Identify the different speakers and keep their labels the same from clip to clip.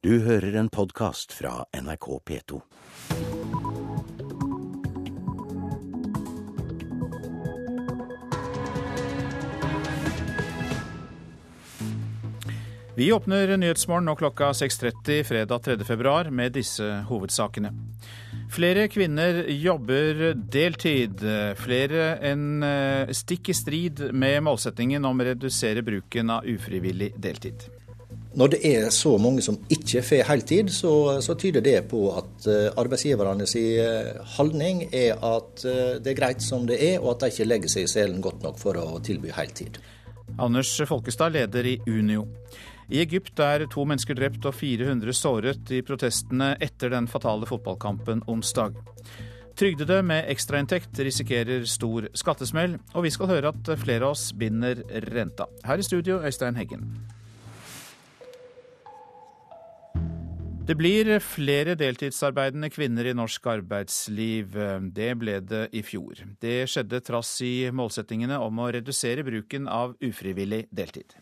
Speaker 1: Du hører en podkast fra NRK P2.
Speaker 2: Vi åpner Nyhetsmorgen nå klokka 6.30 fredag 3. februar med disse hovedsakene. Flere kvinner jobber deltid, flere enn eh, stikk i strid med målsettingen om å redusere bruken av ufrivillig deltid.
Speaker 3: Når det er så mange som ikke får heltid, så, så tyder det på at uh, arbeidsgiverne sin holdning er at uh, det er greit som det er, og at de ikke legger seg i selen godt nok for å tilby heltid.
Speaker 2: Anders Folkestad, leder i Unio. I Egypt er to mennesker drept og 400 såret i protestene etter den fatale fotballkampen onsdag. Trygdede med ekstrainntekt risikerer stor skattesmell, og vi skal høre at flere av oss binder renta. Her i studio, Øystein Heggen. Det blir flere deltidsarbeidende kvinner i norsk arbeidsliv. Det ble det i fjor. Det skjedde trass i målsettingene om å redusere bruken av ufrivillig deltid.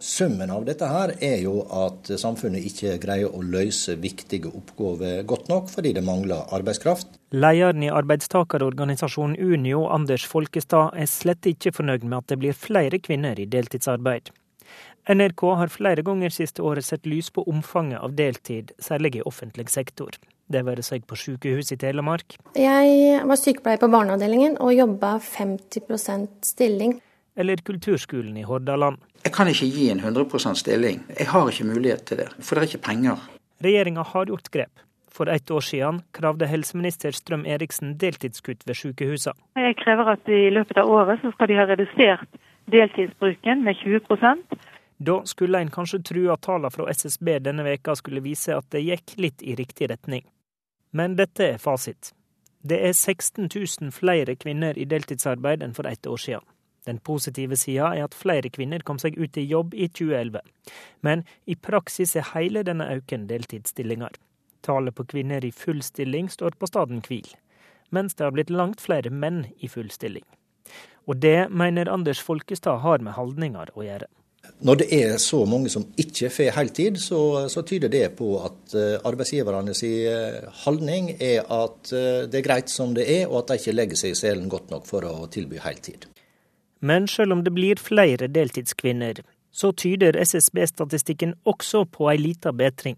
Speaker 3: Summen av dette her er jo at samfunnet ikke greier å løse viktige oppgaver godt nok, fordi det mangler arbeidskraft.
Speaker 4: Lederen i arbeidstakerorganisasjonen Unio, Anders Folkestad, er slett ikke fornøyd med at det blir flere kvinner i deltidsarbeid. NRK har flere ganger siste året sett lys på omfanget av deltid, særlig i offentlig sektor. Det være seg på sykehus i Telemark.
Speaker 5: Jeg var sykepleier på barneavdelingen og jobba 50% stilling.
Speaker 4: Eller kulturskolen i Hordaland.
Speaker 6: Jeg kan ikke gi en 100% stilling. Jeg har ikke mulighet til det, for det er ikke penger.
Speaker 4: Regjeringa har gjort grep. For ett år siden kravde helseminister Strøm Eriksen deltidskutt ved sykehusene.
Speaker 7: Jeg krever at i løpet av året så skal de ha redusert deltidsbruken med 20
Speaker 4: Da skulle en kanskje tro at tallene fra SSB denne veka skulle vise at det gikk litt i riktig retning. Men dette er fasit. Det er 16 000 flere kvinner i deltidsarbeid enn for ett år siden. Den positive sida er at flere kvinner kom seg ut i jobb i 2011. Men i praksis er hele denne øken deltidsstillinger. Tallet på kvinner i full stilling står på staden hvil, mens det har blitt langt flere menn i full stilling. Og det mener Anders Folkestad har med holdninger å gjøre.
Speaker 3: Når det er så mange som ikke får heltid, så, så tyder det på at arbeidsgiverne sin holdning er at uh, det er greit som det er, og at de ikke legger seg i selen godt nok for å tilby heltid.
Speaker 4: Men selv om det blir flere deltidskvinner, så tyder SSB-statistikken også på ei lita bedring.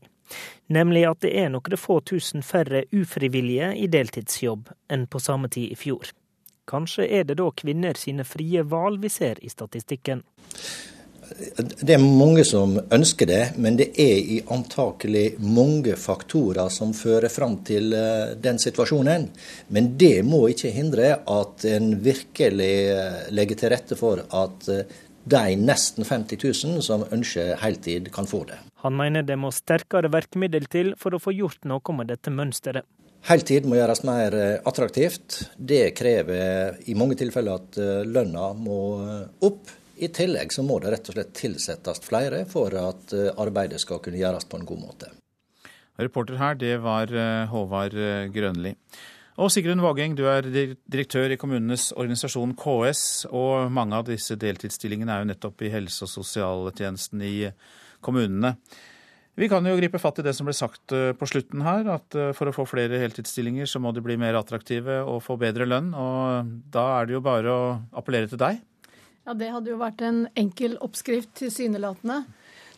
Speaker 4: Nemlig at det er noen få tusen færre ufrivillige i deltidsjobb enn på samme tid i fjor. Kanskje er det da kvinner sine frie valg vi ser i statistikken.
Speaker 3: Det er mange som ønsker det, men det er i antakelig mange faktorer som fører fram til eh, den situasjonen. Men det må ikke hindre at en virkelig eh, legger til rette for at eh, de nesten 50 000 som ønsker heltid, kan få det.
Speaker 4: Han mener det må sterkere virkemiddel til for å få gjort noe med dette mønsteret.
Speaker 3: Heltid må gjøres mer attraktivt. Det krever i mange tilfeller at lønna må opp. I tillegg så må det rett og slett tilsettes flere for at eh, arbeidet skal kunne gjøres på en god måte.
Speaker 2: Reporter her, det var eh, Håvard eh, Grønli. Og Sigrun Vågeng, du er direktør i kommunenes organisasjon KS, og mange av disse deltidsstillingene er jo nettopp i helse- og sosialtjenesten i kommunene. Vi kan jo gripe fatt i det som ble sagt på slutten her, at for å få flere heltidsstillinger så må de bli mer attraktive og få bedre lønn. Og da er det jo bare å appellere til deg.
Speaker 8: Ja, Det hadde jo vært en enkel oppskrift, tilsynelatende.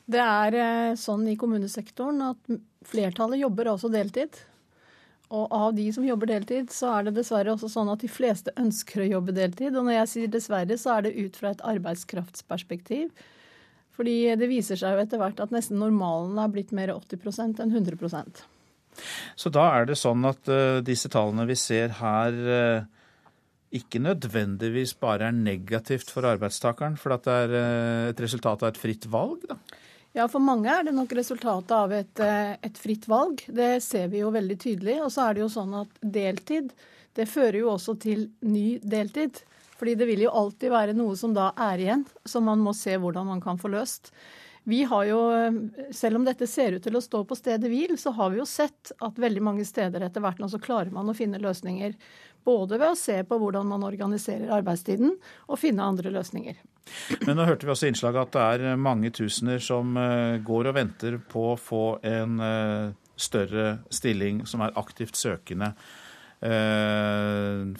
Speaker 8: Det er eh, sånn i kommunesektoren at flertallet jobber også deltid. Og av de som jobber deltid, så er det dessverre også sånn at de fleste ønsker å jobbe deltid. Og når jeg sier dessverre, så er det ut fra et arbeidskraftsperspektiv. Fordi det viser seg jo etter hvert at nesten normalen er blitt mer 80% enn 100%
Speaker 2: Så da er det sånn at uh, disse tallene vi ser her, uh, ikke nødvendigvis bare er negativt for arbeidstakeren, for at det er eh, et resultat av et fritt valg? da?
Speaker 8: Ja, for mange er det nok resultatet av et, eh, et, fritt valg. Det ser vi jo veldig tydelig. Og så er det jo sånn at deltid, det fører jo også til ny deltid. Fordi det vil jo alltid være noe som da er igjen, som man må se hvordan man kan få løst. Vi har jo, Selv om dette ser ut til å stå på stedet hvil, så har vi jo sett at veldig mange steder etter hvert nå så klarer man å finne løsninger. Både ved å se på hvordan man organiserer arbeidstiden, og finne andre løsninger.
Speaker 2: Men nå hørte vi også innslaget at det er mange tusener som går og venter på å få en større stilling, som er aktivt søkende.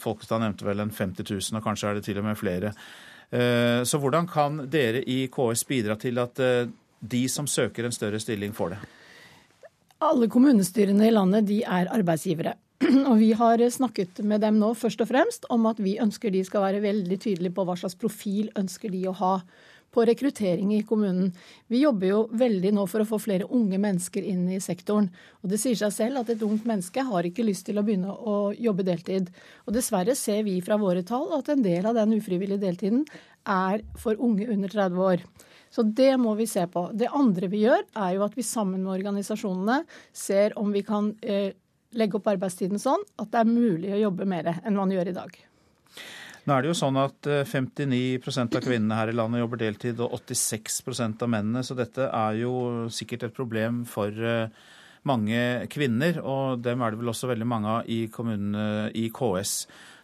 Speaker 2: Folkestad nevnte vel en 50 000, og kanskje er det til og med flere. Så hvordan kan dere i KS bidra til at de som søker en større stilling, får det?
Speaker 8: Alle kommunestyrene i landet de er arbeidsgivere. Og vi har snakket med dem nå først og fremst om at vi ønsker de skal være veldig tydelige på hva slags profil ønsker de å ha på rekruttering i kommunen. Vi jobber jo veldig nå for å få flere unge mennesker inn i sektoren. Og det sier seg selv at et ungt menneske har ikke lyst til å begynne å jobbe deltid. Og dessverre ser vi fra våre tall at en del av den ufrivillige deltiden er for unge under 30 år. Så det må vi se på. Det andre vi gjør, er jo at vi sammen med organisasjonene ser om vi kan eh, legge opp arbeidstiden sånn at det er mulig å jobbe mer enn man gjør i dag.
Speaker 2: Nå er det jo sånn at 59 eh, av kvinnene her i landet jobber deltid, og 86% av mennene, så dette er jo sikkert et problem for eh, mange kvinner. Og dem er det vel også veldig mange av i kommunene i KS.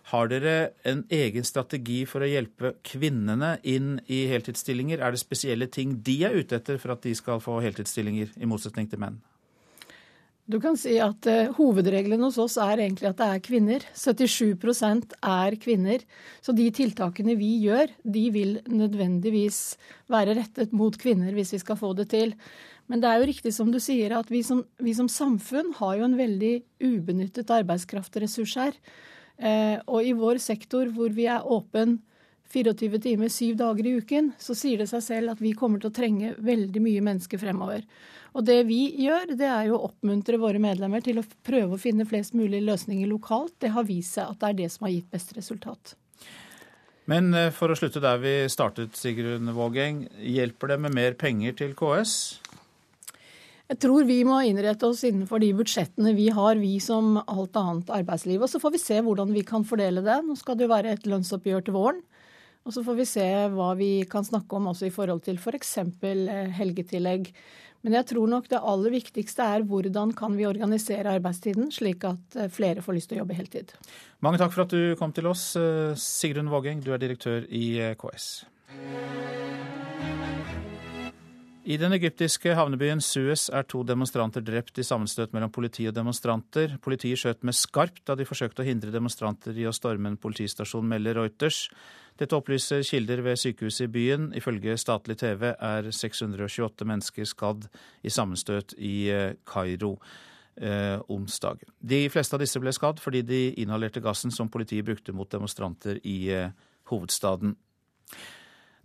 Speaker 2: Har dere en egen strategi for å hjelpe kvinnene inn i heltidsstillinger? Er det spesielle ting de er ute etter for at de skal få heltidsstillinger, i motsetning til menn?
Speaker 8: Du kan si at uh, Hovedregelen hos oss er egentlig at det er kvinner. 77% er kvinner. Så de tiltakene vi gjør, de vil nødvendigvis være rettet mot kvinner hvis vi skal få det til. Men det er jo riktig som du sier at vi som, vi som samfunn har jo en veldig ubenyttet arbeidskraftressurs her. Uh, og i vår sektor hvor vi er åpen 24 timer, syv dager i uken, så sier det seg selv at vi kommer til å trenge veldig mye mennesker fremover. Og det vi gjør, det er jo å oppmuntre våre medlemmer til å prøve å finne flest mulig løsninger lokalt. Det har vist seg at det er det som har gitt best resultat.
Speaker 2: Men eh, for å slutte der vi startet, Sigrun Vågeng. Hjelper det med mer penger til KS?
Speaker 8: Jeg tror vi må innrette oss innenfor de budsjettene vi har, vi som alt annet arbeidsliv. Og så får vi se hvordan vi kan fordele det. Nå skal det jo være et lønnsoppgjør til våren. Og så får vi se hva vi kan snakke om også i forhold til f.eks. For eh, helgetillegg. Men jeg tror nok det aller viktigste er hvordan kan vi organisere arbeidstiden, slik at eh, flere får lyst til å jobbe heltid.
Speaker 2: Mange takk for at du kom til oss, eh, Sigrun Vågeng, du er direktør i KS. I den egyptiske havnebyen Suez er to demonstranter drept i sammenstøt mellom politi og demonstranter. Politiet skjøt med skarpt da de forsøkte å hindre demonstranter i å storme en politistasjon, melder Reuters. Dette opplyser kilder ved sykehuset i byen. Ifølge statlig TV er 628 mennesker skadd i sammenstøt i eh, Kairo eh, onsdag. De fleste av disse ble skadd fordi de inhalerte gassen som politiet brukte mot demonstranter i eh, hovedstaden.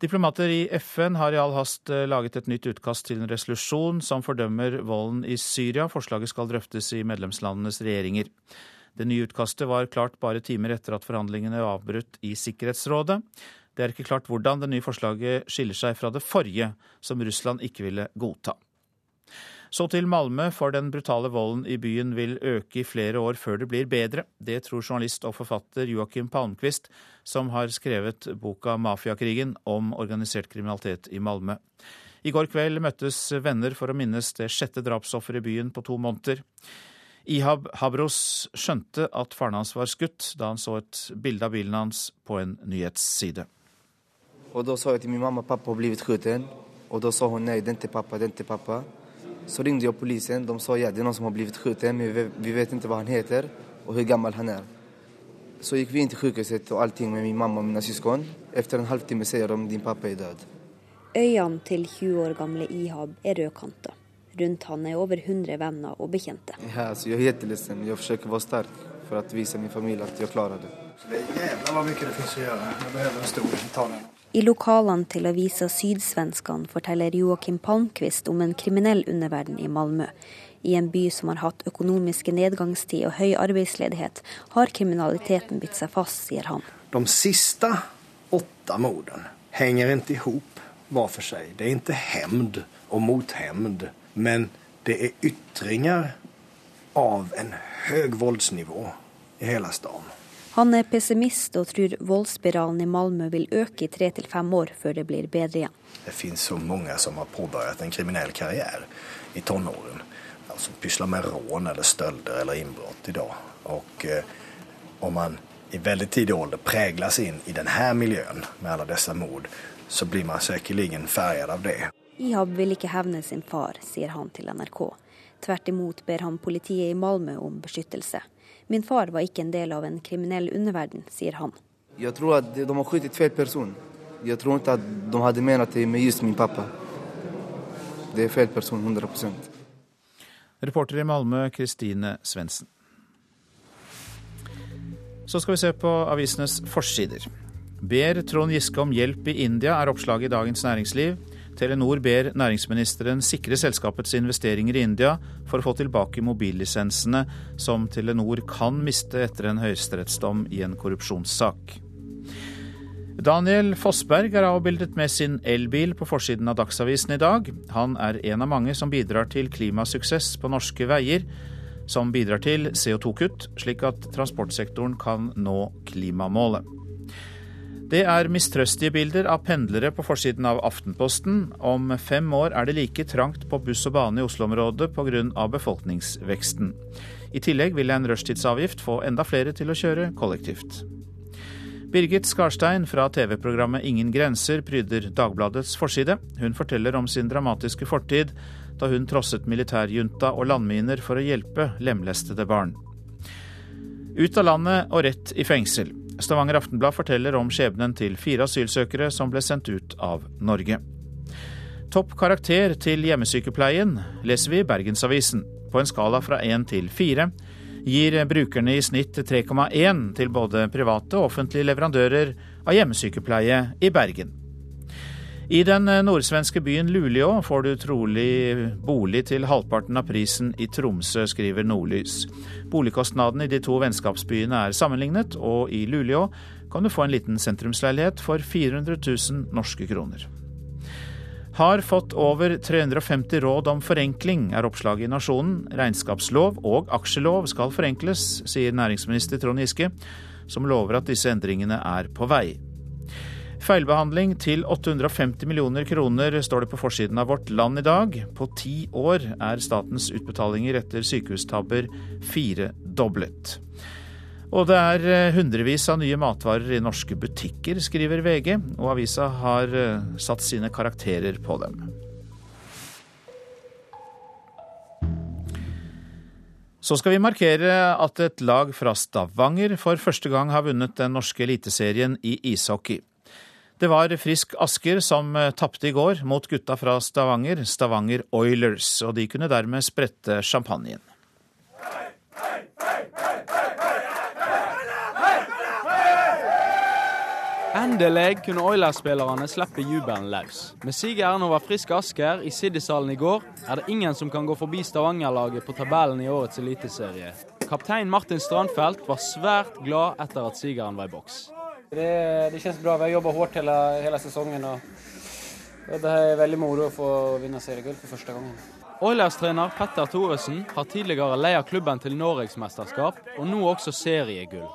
Speaker 2: Diplomater i FN har i all hast eh, laget et nytt utkast til en resolusjon som fordømmer volden i Syria. Forslaget skal drøftes i medlemslandenes regjeringer. Det nye utkastet var klart bare timer etter at forhandlingene var avbrutt i Sikkerhetsrådet. Det er ikke klart hvordan det nye forslaget skiller seg fra det forrige, som Russland ikke ville godta. Så til Malmö, for den brutale volden i byen vil øke i flere år før det blir bedre. Det tror journalist og forfatter Joakim Palmqvist, som har skrevet boka 'Mafiakrigen' om organisert kriminalitet i Malmö. I går kveld møttes venner for å minnes det sjette drapsofferet i byen på to måneder. Ihab Habros skjønte at faren hans var skutt da han så et bilde av bilen hans på en nyhetsside.
Speaker 9: Og da sa jeg til min mamma at pappa ble skutt, og da sa hun nei, den til pappa, den til pappa. Så ringde jeg polisen. De sa ja, det er noen som har blitt skutt, men vi vet ikke hva han heter og hvor gammel han er. Så gikk vi inn til sjukhuset og allting med min mamma og mine syskon. Efter en halvtimme sier de din pappa er død.
Speaker 10: Øynene til 20 år gamle Ihab er rødkanta. Rundt han er over 100 venner og bekjente.
Speaker 9: Ja, altså, jeg er liksom, Jeg forsøker å være sterk for å vise min familie at jeg klarer det. Det
Speaker 11: er jævla mye det finnes å gjøre. Jeg behøver en stor Italien.
Speaker 10: I lokalene til avisa Sydsvenskene forteller Joakim Palmqvist om en kriminell underverden i Malmö. I en by som har hatt økonomiske nedgangstid og høy arbeidsledighet, har kriminaliteten bitt seg fast, sier han.
Speaker 11: De siste åtte mordene henger ikke ihop hver for seg. Det er ikke hevn og mothevn, men det er ytringer av en høy voldsnivå i hele staden.
Speaker 10: Han er pessimist og tror voldsspiralen i Malmö vil øke i tre til fem år før det blir bedre igjen.
Speaker 11: Det finnes så mange som har påbegynt en kriminell karriere i tonåren. Altså pusler med rån eller stölder eller innbrudd i dag. Og eh, om man i veldig tidlig alder preges inn i denne miljøen med alle disse mord, så blir man sikkert farget av det.
Speaker 10: Ihab vil ikke hevne sin far, sier han til NRK. Tvert imot ber han politiet i Malmö om beskyttelse. Min far var ikke en del av en kriminell underverden, sier han.
Speaker 9: Jeg tror at de har skutt feil person. Jeg tror ikke at de hadde ment det med just min pappa. Det er feil person, 100%
Speaker 2: Reporter i Malmö, Kristine Svendsen. Så skal vi se på avisenes forsider. Ber Trond Giske om hjelp i India, er oppslaget i Dagens Næringsliv. Telenor ber næringsministeren sikre selskapets investeringer i India for å få tilbake mobillisensene som Telenor kan miste etter en høyesterettsdom i en korrupsjonssak. Daniel Fossberg er avbildet med sin elbil på forsiden av Dagsavisen i dag. Han er en av mange som bidrar til klimasuksess på norske veier, som bidrar til CO2-kutt, slik at transportsektoren kan nå klimamålet. Det er mistrøstige bilder av pendlere på forsiden av Aftenposten. Om fem år er det like trangt på buss og bane i Oslo-området pga. befolkningsveksten. I tillegg vil en rushtidsavgift få enda flere til å kjøre kollektivt. Birgit Skarstein fra TV-programmet Ingen grenser pryder Dagbladets forside. Hun forteller om sin dramatiske fortid da hun trosset militærjunta og landminer for å hjelpe lemlestede barn. Ut av landet og rett i fengsel. Stavanger Aftenblad forteller om skjebnen til fire asylsøkere som ble sendt ut av Norge. Topp karakter til hjemmesykepleien leser vi i Bergensavisen. På en skala fra én til fire gir brukerne i snitt 3,1 til både private og offentlige leverandører av hjemmesykepleie i Bergen. I den nordsvenske byen Luleå får du trolig bolig til halvparten av prisen i Tromsø, skriver Nordlys. Boligkostnadene i de to vennskapsbyene er sammenlignet, og i Luleå kan du få en liten sentrumsleilighet for 400 000 norske kroner. Har fått over 350 råd om forenkling, er oppslaget i Nasjonen. Regnskapslov og aksjelov skal forenkles, sier næringsminister Trond Giske, som lover at disse endringene er på vei. Feilbehandling til 850 millioner kroner, står det på forsiden av Vårt Land i dag. På ti år er statens utbetalinger etter sykehustabber firedoblet. Og det er eh, hundrevis av nye matvarer i norske butikker, skriver VG, og avisa har eh, satt sine karakterer på dem. Så skal vi markere at et lag fra Stavanger for første gang har vunnet den norske eliteserien i ishockey. Det var Frisk Asker som eh, tapte i går mot gutta fra Stavanger, Stavanger Oilers, og de kunne dermed sprette champagnen.
Speaker 12: Endelig kunne Oilers-spillerne slippe jubelen løs. Med sigeren over Frisk Asker i Siddishallen i går er det ingen som kan gå forbi Stavanger-laget på tabellen i årets eliteserie. Kaptein Martin Strandfelt var svært glad etter at sigeren var i boks.
Speaker 13: Det, det känns bra. Vi har jobbat hårt hele, hele sesongen. Og, og det er veldig moro å få vinne seriegull for første gangen.
Speaker 12: Oilers-trener Petter Thoresen har tidligere leia klubben til norgesmesterskap, og nå også seriegull.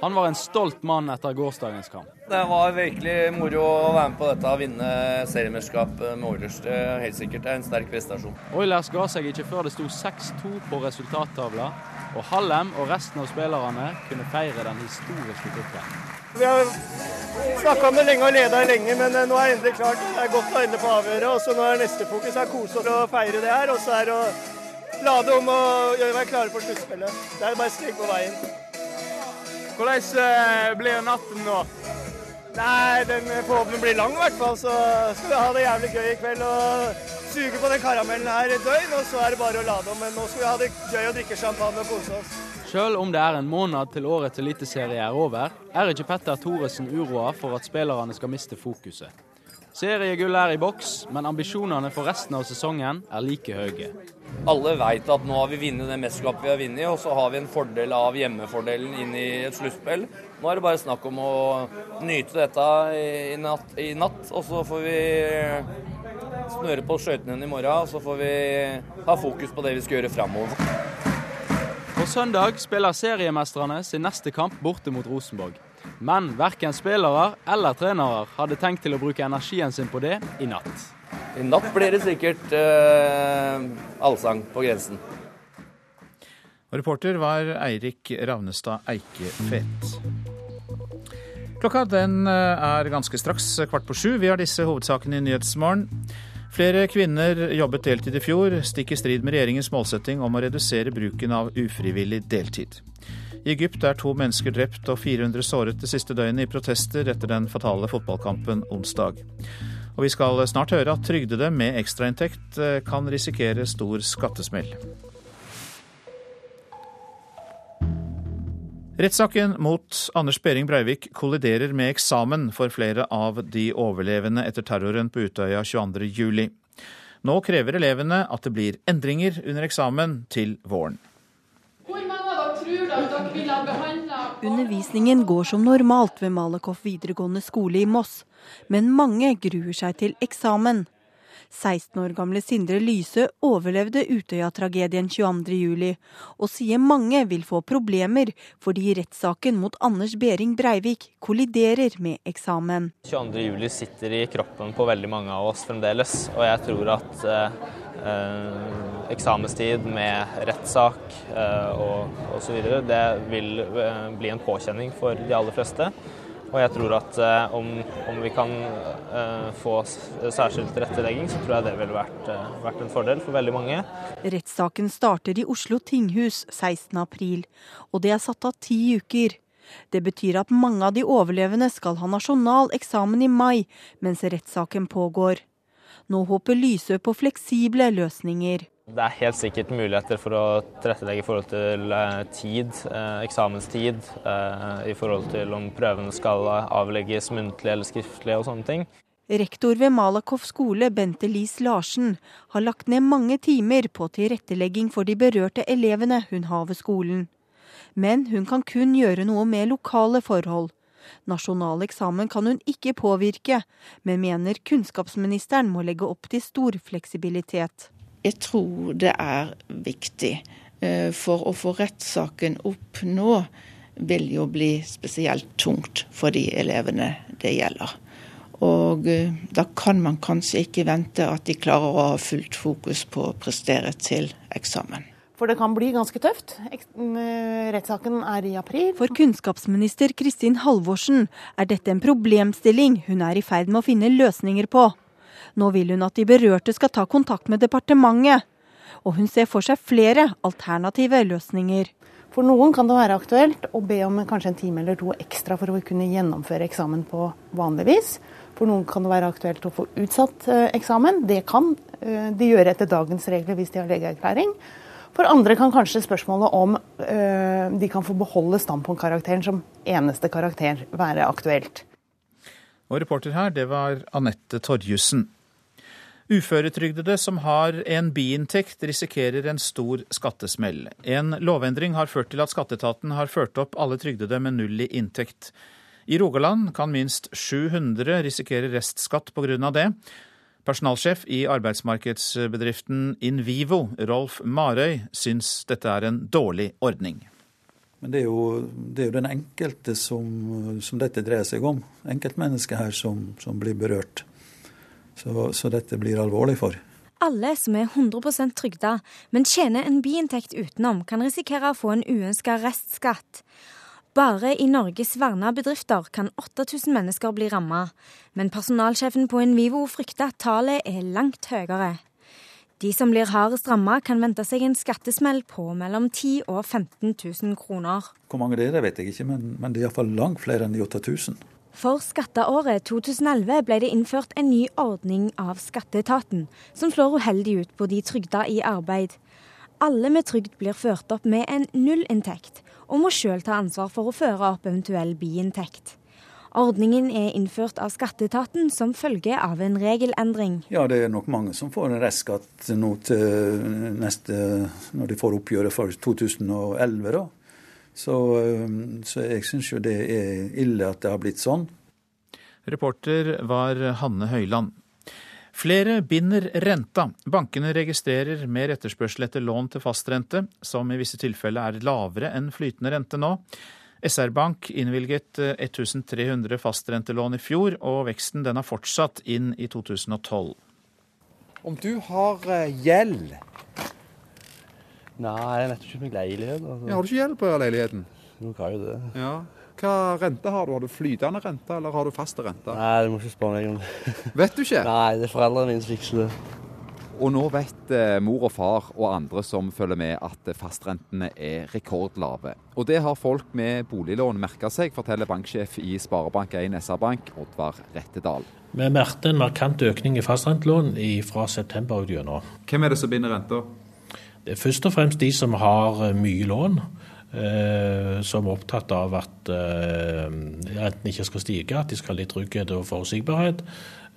Speaker 12: Han var en stolt mann etter gårsdagens kamp.
Speaker 14: Det var virkelig moro å være med på dette og vinne seriemesterskap med Oilers. Det er helt sikkert en sterk prestasjon.
Speaker 12: Oilers ga seg ikke før det sto 6-2 på resultattavla, og Hallem og resten av spillerne kunne feire den historiske kuppen.
Speaker 15: Vi har snakka om det lenge og leda lenge, men eh, nå er det endelig klart. Det er godt å ende på avhøret. og så Nå er neste fokus er kose oss og feire det her. Og så er det å lade om og gjøre meg klare for sluttspillet. Det er bare steg på veien.
Speaker 13: Hvordan eh, blir natten nå?
Speaker 15: Nei, den forhåpentlig blir lang i hvert fall. Så skal vi ha det jævlig gøy i kveld og suge på den karamellen her et døgn. Og så er det bare å lade om. Men nå skal vi ha det gøy og drikke champagne og kose oss.
Speaker 12: Selv om det er en måned til årets eliteserie er over, er ikke Petter Thoresen uroa for at spillerne skal miste fokuset. Seriegull er i boks, men ambisjonene for resten av sesongen er like høye.
Speaker 14: Alle vet at nå har vi vunnet det mesterskapet vi har vunnet, og så har vi en fordel av hjemmefordelen inn i et sluttspill. Nå er det bare snakk om å nyte dette i natt, i natt og så får vi snøre på skøytene i morgen. Og så får vi ha fokus på det vi skal gjøre framover.
Speaker 12: Søndag spiller seriemestrene sin neste kamp borte mot Rosenborg. Men verken spillere eller trenere hadde tenkt til å bruke energien sin på det i natt.
Speaker 14: I natt blir det sikkert uh, allsang på grensen.
Speaker 2: Og reporter var Eirik Ravnestad Eikefet. Klokka den eh, er ganske straks kvart på sju. Vi har disse hovedsakene i Nyhetsmorgen. Flere kvinner jobbet deltid i fjor, stikk i strid med regjeringens målsetting om å redusere bruken av ufrivillig deltid. I Egypt er to mennesker drept og 400 såret det siste døgnet i protester etter den fatale fotballkampen onsdag. Og vi skal snart høre at trygdede med ekstrainntekt eh, kan risikere stor skattesmell. Rettssaken mot Anders Behring Breivik kolliderer med eksamen for flere av de overlevende etter terroren på Utøya 22.07. Nå krever elevene at det blir endringer under eksamen til våren.
Speaker 16: Hvor mange av dere tror at dere ville ha behandla
Speaker 17: Undervisningen går som normalt ved Malakoff videregående skole i Moss, men mange gruer seg til eksamen. 16 år gamle Sindre Lyse overlevde Utøya-tragedien 22.07, og sier mange vil få problemer fordi rettssaken mot Anders Behring Breivik kolliderer med eksamen.
Speaker 18: 22.07 sitter i kroppen på veldig mange av oss fremdeles, og jeg tror at eh, eh, eksamenstid med rettssak eh, og osv. det vil eh, bli en påkjenning for de aller fleste. Og jeg tror at eh, om, om, vi kan eh, få særskilt tilrettelegging, så tror jeg det ville vært, eh, vært, en fordel for veldig mange.
Speaker 17: Rettssaken starter i Oslo tinghus 16.4, og det er satt av ti uker. Det betyr at mange av de overlevende skal ha nasjonal eksamen i mai, mens rettssaken pågår. Nå håper Lysø på fleksible løsninger.
Speaker 18: Det er helt sikkert muligheter for å tilrettelegge i forhold til eh, tid, eh, eksamenstid, eh, i forhold til om prøvene skal avlegges muntlig eller skriftlig og sånne ting.
Speaker 17: Rektor ved Malakoff skole, Bente Lis Larsen, har lagt ned mange timer på tilrettelegging for de berørte elevene hun har ved skolen. Men hun kan kun gjøre noe med lokale forhold. Nasjonal eksamen kan hun ikke påvirke, men mener kunnskapsministeren må legge opp til stor fleksibilitet.
Speaker 19: Jeg tror det er viktig. For å få rettssaken opp nå vil jo bli spesielt tungt for de elevene det gjelder. Og da kan man kanskje ikke vente at de klarer å ha fullt fokus på å prestere til eksamen.
Speaker 20: For det kan bli ganske tøft. Rettssaken er i april.
Speaker 17: For kunnskapsminister Kristin Halvorsen er dette en problemstilling hun er i ferd med å finne løsninger på. Nå vil hun at de berørte skal ta kontakt med departementet. Og hun ser for seg flere alternative løsninger.
Speaker 20: For noen kan det være aktuelt å be om kanskje en time eller to ekstra for å kunne gjennomføre eksamen på vanlig vis. For noen kan det være aktuelt å få utsatt eksamen. Det kan de gjøre etter dagens regler hvis de har legeerklæring. For andre kan kanskje spørsmålet om øh, de kan få beholde standpunktkarakteren som eneste karakter være aktuelt.
Speaker 2: Og reporter her, det var Anette Torjussen. Uføretrygdede som har en biinntekt, risikerer en stor skattesmell. En lovendring har ført til at skatteetaten har ført opp alle trygdede med null i inntekt. I Rogaland kan minst 700 risikere restskatt pga. det. Personalsjef i arbeidsmarkedsbedriften Invivo, Rolf Marøy, syns dette er en dårlig ordning.
Speaker 21: Men det er jo, det er jo den enkelte som, som, dette dreier seg om. Enkeltmennesket her som, som blir berørt. Så, så, dette blir alvorlig for.
Speaker 22: Alle som er 100% trygda, men tjener en biinntekt utenom, kan risikere å få en uønska restskatt. Bare i Norges verna bedrifter kan 8000 mennesker bli ramma, men personalsjefen på Invivo frykter at tallet er langt høyere. De som blir hardest ramma, kan vente seg en skattesmell på mellom 10 og 15 000 kroner.
Speaker 21: Hvor mange det er, vet jeg ikke, men, men det er iallfall langt flere enn de 8000.
Speaker 22: For skatteåret 2011 ble det innført en ny ordning av skatteetaten, som slår uheldig ut på de trygda i arbeid. Alle med trygd blir ført opp med en nullinntekt, og må sjøl ta ansvar for å føre opp eventuell biinntekt. Ordningen er innført av skatteetaten som følge av en regelendring.
Speaker 21: Ja, det er nok mange som får en restskatt nå til neste, når de får oppgjøret for 2011. da. Så, så jeg syns jo det er ille at det har blitt sånn.
Speaker 2: Reporter var Hanne Høyland. Flere binder renta. Bankene registrerer mer etterspørsel etter lån til fastrente, som i visse tilfeller er lavere enn flytende rente nå. SR Bank innvilget 1300 fastrentelån i fjor, og veksten den har fortsatt inn i 2012.
Speaker 23: Om du har gjeld
Speaker 24: Nei, jeg har nettopp kjøpt meg leilighet. Altså.
Speaker 23: Ja, har du ikke gjeld på leiligheten?
Speaker 24: Du har jo det.
Speaker 23: Ja. Hva rente har du? Har du flytende rente, eller har du faste rente?
Speaker 25: Nei, du må ikke spørre meg om det.
Speaker 23: Vet du ikke?
Speaker 25: Nei, det er foreldrene mine som fikser det.
Speaker 23: Og nå vet eh, mor og far og andre som følger med at fastrentene er rekordlave. Og det har folk med boliglån merka seg, forteller banksjef i Sparebank1 SR-Bank, Oddvar Rettedal.
Speaker 26: Vi merket en markant økning i fastrentelån fra september og gjennom.
Speaker 23: Hvem er det som binder renta?
Speaker 26: Det er først og fremst de som har eh, mye lån. Eh, som er opptatt av at eh, renten ikke skal stige, at de skal ha litt trygghet og forutsigbarhet.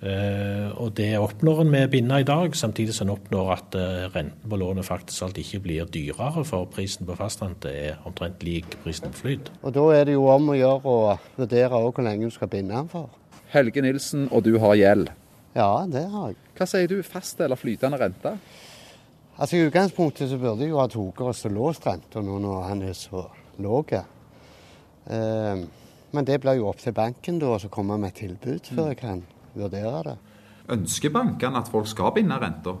Speaker 26: Eh, og det oppnår en med binda i dag, samtidig som en oppnår at eh, renten på lånet faktisk alt ikke blir dyrere, for prisen på fastlandet er omtrent lik prisen på flyt.
Speaker 25: Og Da er det jo om å gjøre å vurdere hvor lenge du skal binde den for.
Speaker 23: Helge Nilsen, og du har gjeld.
Speaker 25: Ja, det har jeg.
Speaker 23: Hva sier du, fast eller flytende rente?
Speaker 25: Altså I utgangspunktet så burde jeg jo ha tatt oss og låst renta nå når han er så lav. Eh, men det blir jo opp til banken da å komme med et tilbud før jeg kan vurdere det.
Speaker 23: Ønsker bankene at folk skal binde renta?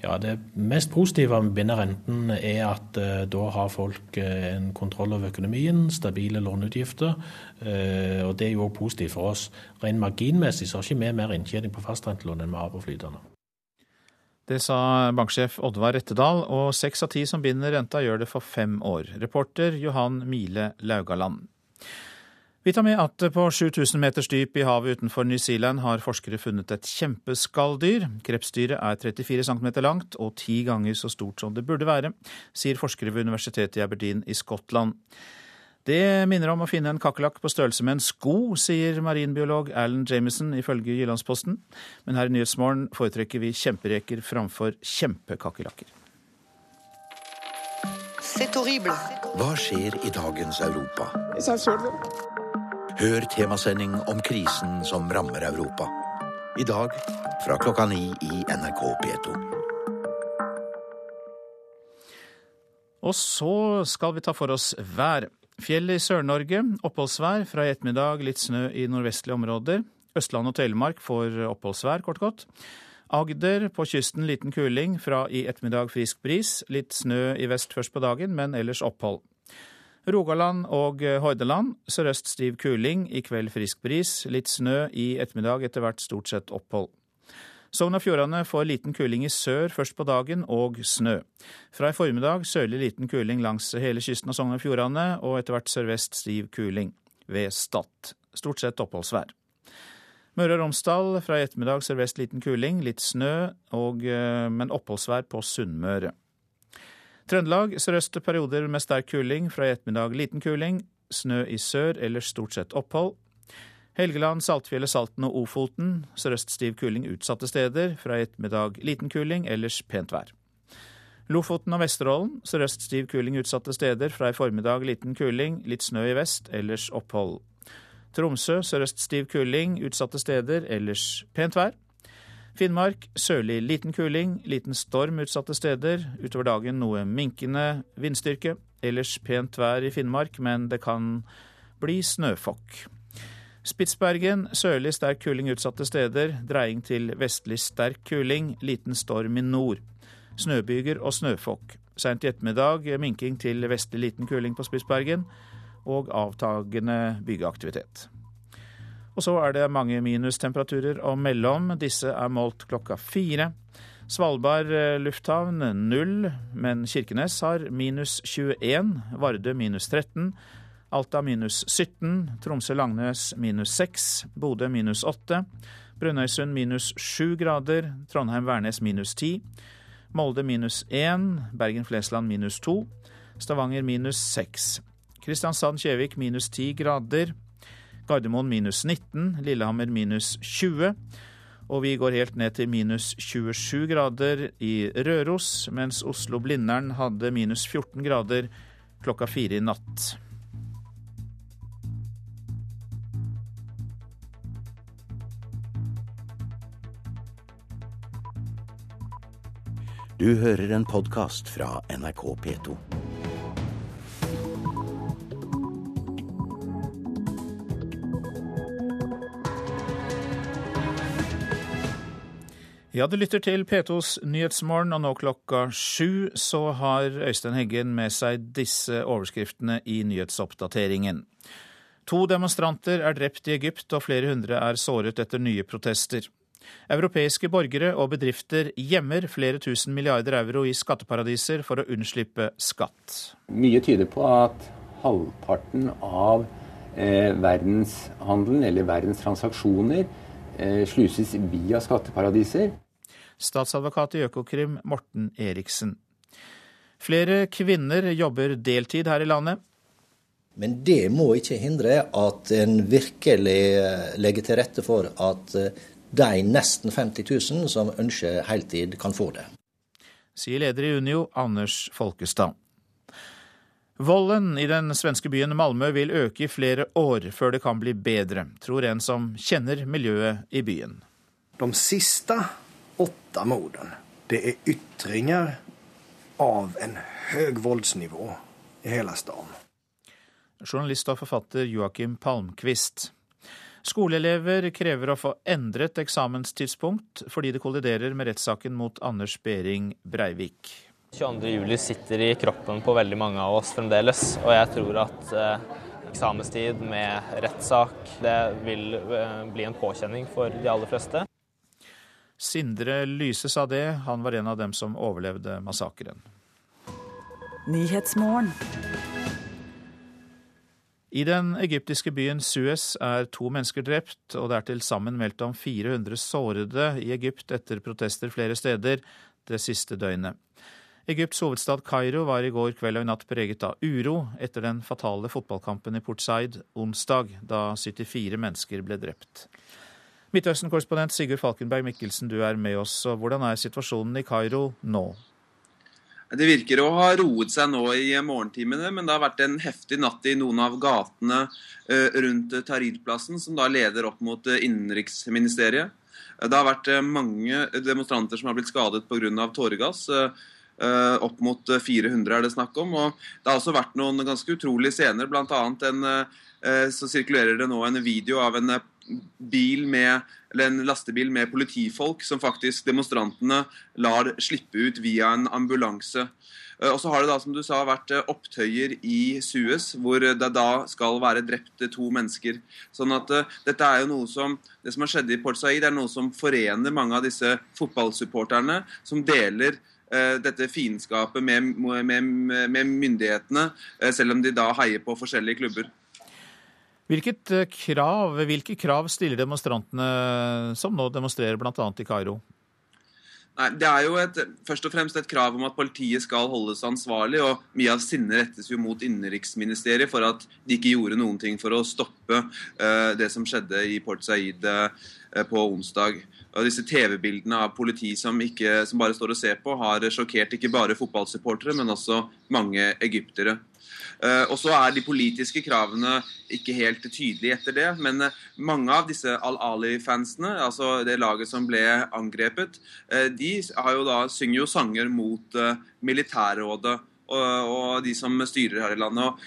Speaker 26: Ja, Det mest positive med å binde renten er at eh, da har folk eh, en kontroll over økonomien, stabile låneutgifter. Eh, og Det er jo også positivt for oss. Rent marginmessig så har ikke vi mer inntjening på fastrentelån enn vi har på flytende.
Speaker 2: Det sa banksjef Oddvar Rettedal, og seks av ti som binder renta gjør det for fem år. Reporter Johan Mile Laugaland. Vi tar med at på 7000 meters dyp i havet utenfor New Zealand har forskere funnet et kjempeskalldyr. Krepsdyret er 34 cm langt og ti ganger så stort som det burde være, sier forskere ved universitetet i Aberdeen i Skottland. Det minner om å finne en kakerlakk på størrelse med en sko, sier marinbiolog Alan Jamison ifølge Jyllandsposten. Men her i Nyhetsmorgen foretrekker vi kjempereker framfor kjempekakerlakker.
Speaker 1: Hva skjer i dagens Europa? Hør temasending om krisen som rammer Europa. I dag fra klokka ni i NRK P2.
Speaker 2: Og så skal vi ta for oss vær. Fjell i Sør-Norge, oppholdsvær. Fra i ettermiddag litt snø i nordvestlige områder. Østland og Telemark får oppholdsvær, kort godt. Agder på kysten liten kuling, fra i ettermiddag frisk bris. Litt snø i vest først på dagen, men ellers opphold. Rogaland og Hordaland sørøst stiv kuling, i kveld frisk bris. Litt snø i ettermiddag, etter hvert stort sett opphold. Sogn og Fjordane får liten kuling i sør først på dagen, og snø. Fra i formiddag sørlig liten kuling langs hele kysten av Sogn og Fjordane, og etter hvert sørvest stiv kuling ved Stad. Stort sett oppholdsvær. Møre og Romsdal fra i ettermiddag sørvest liten kuling, litt snø, og, men oppholdsvær på Sunnmøre. Trøndelag sørøst perioder med sterk kuling, fra i ettermiddag liten kuling. Snø i sør, ellers stort sett opphold. Helgeland, Saltfjellet, Salten og Ofoten sørøst stiv kuling utsatte steder. Fra i ettermiddag liten kuling, ellers pent vær. Lofoten og Vesterålen sørøst stiv kuling utsatte steder. Fra i formiddag liten kuling, litt snø i vest, ellers opphold. Tromsø sørøst stiv kuling utsatte steder, ellers pent vær. Finnmark sørlig liten kuling, liten storm utsatte steder. Utover dagen noe minkende vindstyrke. Ellers pent vær i Finnmark, men det kan bli snøfokk. Spitsbergen sørlig sterk kuling utsatte steder. dreying til vestlig sterk kuling, liten storm i nord. Snøbyger og snøfokk. Seint i ettermiddag minking til vestlig liten kuling på Spitsbergen, og avtagende byggeaktivitet. Og så er det mange minustemperaturer og mellom. Disse er målt klokka fire. Svalbard lufthavn null, men Kirkenes har minus 21. Vardø minus 13. Alta minus 17. Tromsø-Langnes minus 6. Bodø minus 8. Brønnøysund minus 7 grader. Trondheim-Værnes minus 10. Molde minus 1. Bergen-Flesland minus 2. Stavanger minus 6. Kristiansand-Kjevik minus 10 grader. Gardermoen minus 19, Lillehammer minus 20. Og vi går helt ned til minus 27 grader i Røros, mens Oslo-Blindern hadde minus 14 grader klokka fire i natt.
Speaker 1: Du hører en podkast fra NRK P2.
Speaker 2: Ja, du lytter til P2s Nyhetsmorgen, og nå klokka sju så har Øystein Heggen med seg disse overskriftene i nyhetsoppdateringen. To demonstranter er drept i Egypt, og flere hundre er såret etter nye protester. Europeiske borgere og bedrifter gjemmer flere tusen milliarder euro i skatteparadiser for å unnslippe skatt.
Speaker 27: Mye tyder på at halvparten av eh, verdenshandelen, eller verdens transaksjoner, eh, sluses via skatteparadiser.
Speaker 2: Statsadvokat i Økokrim Morten Eriksen. Flere kvinner jobber deltid her i landet.
Speaker 28: Men det må ikke hindre at en virkelig eh, legger til rette for at eh, de nesten 50 000 som ønsker heltid, kan få det.
Speaker 2: Sier leder i Unio, Anders Folkestad. Volden i den svenske byen Malmö vil øke i flere år før det kan bli bedre, tror en som kjenner miljøet i byen.
Speaker 11: De siste åtte mordene, det er ytringer av en høy voldsnivå i hele staden.
Speaker 2: Journalist og forfatter Joakim Palmquist. Skoleelever krever å få endret eksamenstidspunkt fordi det kolliderer med rettssaken mot Anders Behring Breivik.
Speaker 18: 22.07 sitter i kroppen på veldig mange av oss fremdeles, og jeg tror at eh, eksamenstid med rettssak det vil eh, bli en påkjenning for de aller fleste.
Speaker 2: Sindre Lyse sa det, han var en av dem som overlevde massakren. I den egyptiske byen Suez er to mennesker drept, og det er til sammen meldt om 400 sårede i Egypt etter protester flere steder det siste døgnet. Egypts hovedstad Kairo var i går kveld og i natt preget av uro etter den fatale fotballkampen i Port Said onsdag, da 74 mennesker ble drept. Midtøsten-korrespondent Sigurd Falkenberg Mikkelsen, du er med oss. Hvordan er situasjonen i Kairo nå?
Speaker 29: Det virker å ha roet seg nå i morgentimene, men det har vært en heftig natt i noen av gatene eh, rundt Tahrir-plassen, som da leder opp mot eh, innenriksministeriet. Det har vært eh, mange demonstranter som har blitt skadet pga. tåregass. Opp mot 400 er det snakk om. og Det har også vært noen ganske utrolige scener. Blant annet en, så sirkulerer det nå en video av en bil med, eller en lastebil med politifolk som faktisk demonstrantene lar slippe ut via en ambulanse. Eh, og så har det da, som du sa, vært eh, opptøyer i Suez, hvor det da skal være drept to mennesker. Sånn at uh, dette er jo noe som Det som har skjedd i Port Said, er noe som forener mange av disse fotballsupporterne, som deler dette fiendskapet med, med, med, myndighetene, selv om de da heier på forskjellige klubber.
Speaker 2: Hvilket eh, krav, hvilke krav stiller demonstrantene som nå demonstrerer bl.a. i Kairo?
Speaker 29: Det er jo et, først og fremst et krav om at politiet skal holdes ansvarlig. og Mye av sinnet rettes jo mot innenriksministeriet for at de ikke gjorde noen ting for å stoppe uh, det som skjedde i Port Said uh, på onsdag. Og disse TV-bildene av politi som, ikke, som bare står og ser på, har sjokkert ikke bare fotballsupportere, men også mange egyptere. Eh, og så er de politiske kravene ikke helt tydelige etter det. Men eh, mange av disse Al-Ali-fansene, altså det laget som ble angrepet, eh, de jo da, synger jo sanger mot militærrådet. Og, de som styrer her i landet.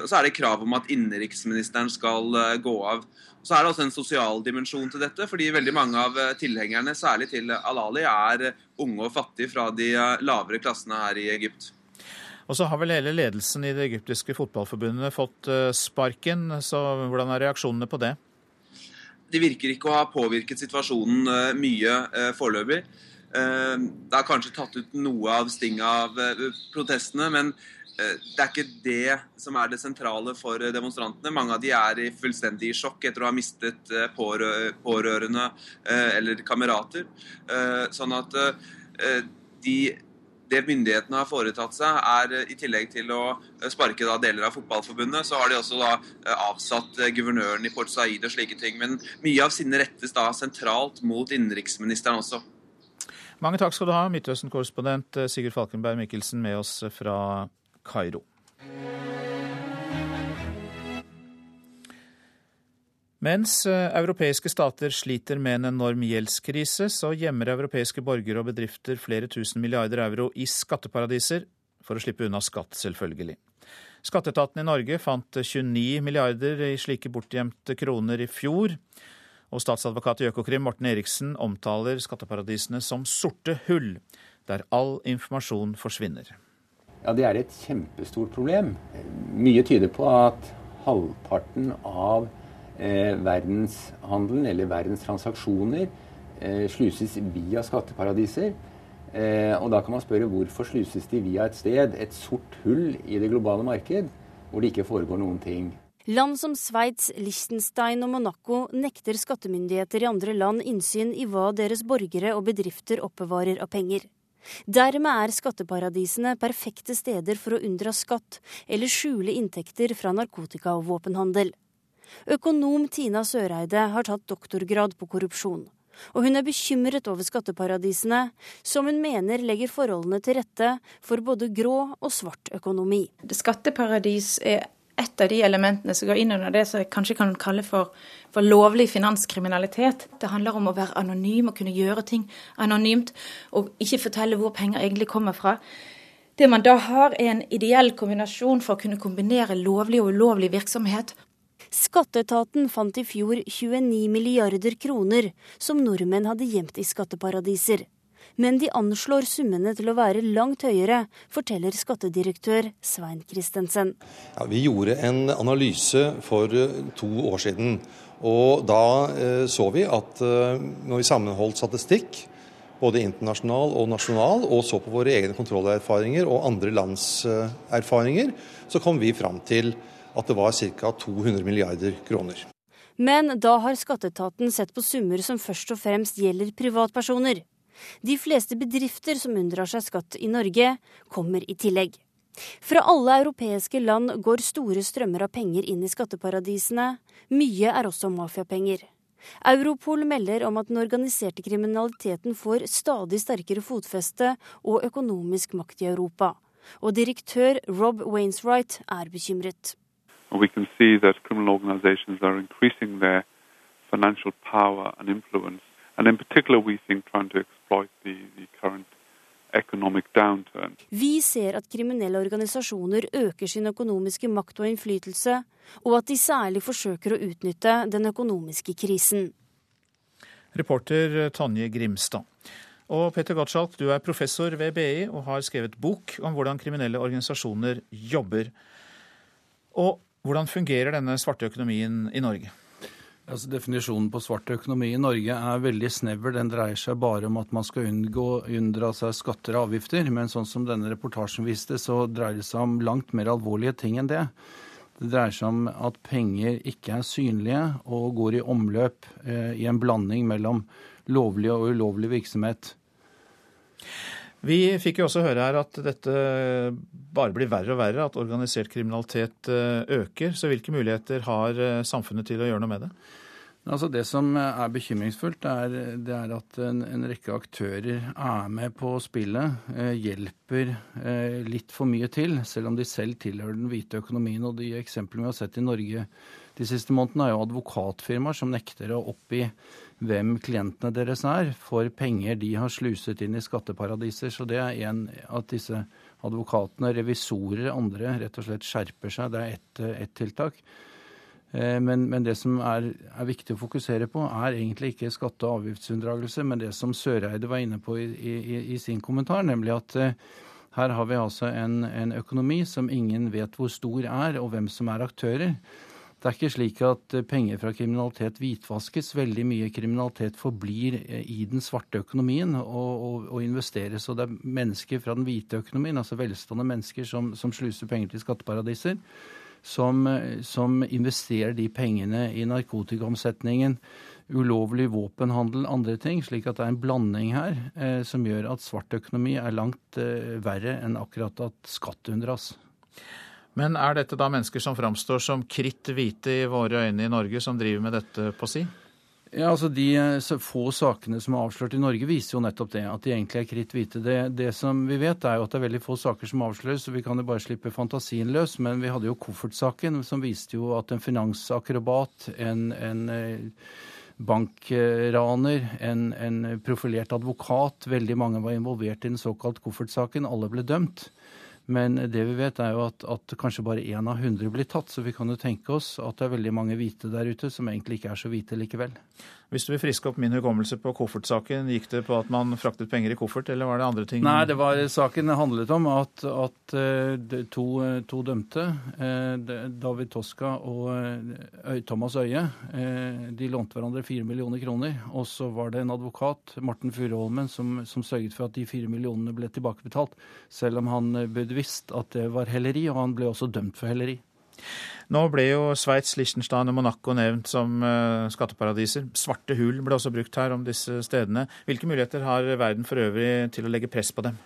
Speaker 29: Og så er det krav om at innenriksministeren skal gå av. Så er det også en sosial dimensjon til dette, fordi veldig mange av tilhengerne, særlig til Al-Ali, er unge og fattige fra de lavere klassene her i Egypt.
Speaker 2: Og så har vel hele ledelsen i det egyptiske fotballforbundet fått eh, sparken, så hvordan er reaksjonene på det?
Speaker 29: De virker ikke å ha påvirket situasjonen eh, mye eh, foreløpig. Det har kanskje tatt ut noe av stinget av protestene, men det er ikke det som er det sentrale for demonstrantene. Mange av de er i fullstendig sjokk etter å ha mistet pårørende eller kamerater. Sånn at de det myndighetene har foretatt seg, er eh, i tillegg til å eh, sparke da, deler av fotballforbundet, så har de også da eh, avsatt guvernøren i Port Said og slike ting. Men mye av sinnet rettes da sentralt mot innenriksministeren også.
Speaker 2: Mange takk skal du ha, Midtøsten-korrespondent Sigurd Falkenberg Mikkelsen med oss fra Kairo. Mens eh, europeiske stater sliter med en enorm gjeldskrise, så gjemmer europeiske borgere og bedrifter flere tusen milliarder euro i skatteparadiser for å slippe unna skatt, selvfølgelig. Skatteetaten i Norge fant 29 milliarder i slike bortgjemte kroner i fjor. Og statsadvokat i Økokrim Morten Eriksen omtaler skatteparadisene som sorte hull, der all informasjon forsvinner.
Speaker 27: Ja, Det er et kjempestort problem. Mye tyder på at halvparten av eh, verdenshandelen, eller verdens transaksjoner, eh, sluses via skatteparadiser. Eh, og da kan man spørre hvorfor sluses de via et sted, et sort hull i det globale marked, hvor det ikke foregår noen ting.
Speaker 30: Land som Sveits, Liechtenstein og Monaco nekter skattemyndigheter i andre land innsyn i hva deres borgere og bedrifter oppbevarer av penger. Dermed er skatteparadisene perfekte steder for å unndra skatt eller skjule inntekter fra narkotika- og våpenhandel. Økonom Tina Søreide har tatt doktorgrad på korrupsjon og hun er bekymret over skatteparadisene, som hun mener legger forholdene til rette for både grå og svart økonomi.
Speaker 31: Skatteparadis er et av de elementene som går inn under det som jeg kanskje kan kalle for, for, lovlig finanskriminalitet. Det handler om å være anonym og kunne gjøre ting anonymt, og ikke fortelle hvor penger egentlig kommer fra. Det man da har, er en ideell kombinasjon for å kunne kombinere lovlig og ulovlig virksomhet.
Speaker 30: Skatteetaten fant i fjor 29 milliarder kroner som nordmenn hadde gjemt i skatteparadiser. Men de anslår summene til å være langt høyere, forteller skattedirektør Svein Christensen.
Speaker 32: Ja, vi gjorde en analyse for eh, to år siden. Og da eh, så vi at eh, når vi sammenholdt statistikk, både internasjonal og nasjonal, og så på våre egne kontrollerfaringer og andre lands erfaringer, så kom vi fram til at det var ca. 200 milliarder kroner.
Speaker 30: Men da har skatteetaten sett på summer som først og fremst gjelder privatpersoner. De fleste bedrifter som unndrar seg skatt i Norge, kommer i tillegg. Fra alle europeiske land går store strømmer av penger inn i skatteparadisene. Mye er også mafiapenger. Europol melder om at den organiserte kriminaliteten får stadig sterkere fotfeste og økonomisk makt i Europa. Og direktør Rob Wainswright er bekymret.
Speaker 24: We can see that criminal organizations are increasing their financial power and influence, and in particular, we think trying to exploit the, the current.
Speaker 30: Vi ser at kriminelle organisasjoner øker sin økonomiske makt og innflytelse, og at de særlig forsøker å utnytte den økonomiske krisen.
Speaker 2: Reporter Tonje Grimstad. Og Peter Gottschalk, du er professor ved BI og har skrevet bok om hvordan kriminelle organisasjoner jobber. Og hvordan fungerer denne svarte økonomien i Norge?
Speaker 33: Altså, definisjonen på svart økonomi i Norge er veldig snever. Den dreier seg bare om at man skal unngå unndra seg skatter og avgifter. Men sånn som denne reportasjen viste, så dreier det seg om langt mer alvorlige ting enn det. Det dreier seg om at penger ikke er synlige og går i omløp eh, i en blanding mellom lovlig og ulovlig virksomhet.
Speaker 2: Vi fikk jo også høre her at dette bare blir verre og verre, at organisert kriminalitet eh, øker. Så hvilke muligheter har eh, samfunnet til å gjøre noe med det?
Speaker 33: Altså Det som er bekymringsfullt, er, det er at en, en, rekke aktører er med på spillet. Eh, hjelper eh, litt for mye til, selv om de selv tilhører den hvite økonomien. Og de eksemplene vi har sett i Norge de siste månedene, er jo advokatfirmaer som nekter å oppgi hvem klientene deres er, for penger de har sluset inn i skatteparadiser. Så det er en at disse advokatene, revisorer, og andre rett og slett skjerper seg. Det er ett et tiltak. Eh, men, men, det som er, er, viktig å fokusere på, er egentlig ikke skatte- og avgiftsunndragelse, men det som Søreide var inne på i, i, i sin kommentar, nemlig at uh, her har vi altså en, en økonomi som ingen vet hvor stor er, og hvem som er aktører. Det er ikke slik at eh, penger fra kriminalitet hvitvaskes. Veldig mye kriminalitet forblir eh, i den svarte økonomien og, og, og investeres. Og det er mennesker fra den hvite økonomien, altså velstående mennesker som, som sluser penger til skatteparadiser, som, eh, som investerer de pengene i narkotikaomsetningen, ulovlig våpenhandel, andre ting. Slik at det er en blanding her eh, som gjør at svart økonomi er langt eh, verre enn akkurat at skatt unndras.
Speaker 2: Men er dette da mennesker som framstår som kritt hvite i våre øyne i Norge, som driver med dette på si?
Speaker 33: Ja, altså De få sakene som er avslørt i Norge, viser jo nettopp det. At de egentlig er kritt hvite. Det, det, som vi vet, er jo at det er veldig få saker som avsløres, så vi kan jo bare slippe fantasien løs. Men vi hadde jo koffertsaken, som viste jo at en finansakrobat, en, en eh, bankraner, en, en profilert advokat, veldig mange var involvert i den såkalt koffertsaken. Alle ble dømt. Men det vi vet er jo at, at kanskje bare én av hundre blir tatt, så vi kan jo tenke oss at det er veldig mange hvite der ute som egentlig ikke er så hvite likevel.
Speaker 2: Hvis du vil friske opp min hukommelse på koffertsaken, gikk det på at man fraktet penger i koffert, eller var det andre ting?
Speaker 33: Nei, det var, saken handlet om at, at eh, to, to, dømte, eh, David Toska og Thomas Øie, de lånte hverandre fire millioner kroner. Og så var det en advokat, Morten Furuholmen, som, som, sørget for at de fire millionene ble tilbakebetalt, selv om han burde visst at det var helleri, og han ble også dømt for helleri.
Speaker 2: Nå ble jo Sveits, Liechtenstein og Monaco nevnt som uh, skatteparadiser. Svarte hull ble også brukt her om disse stedene. Hvilke muligheter har verden for øvrig til å legge press på dem?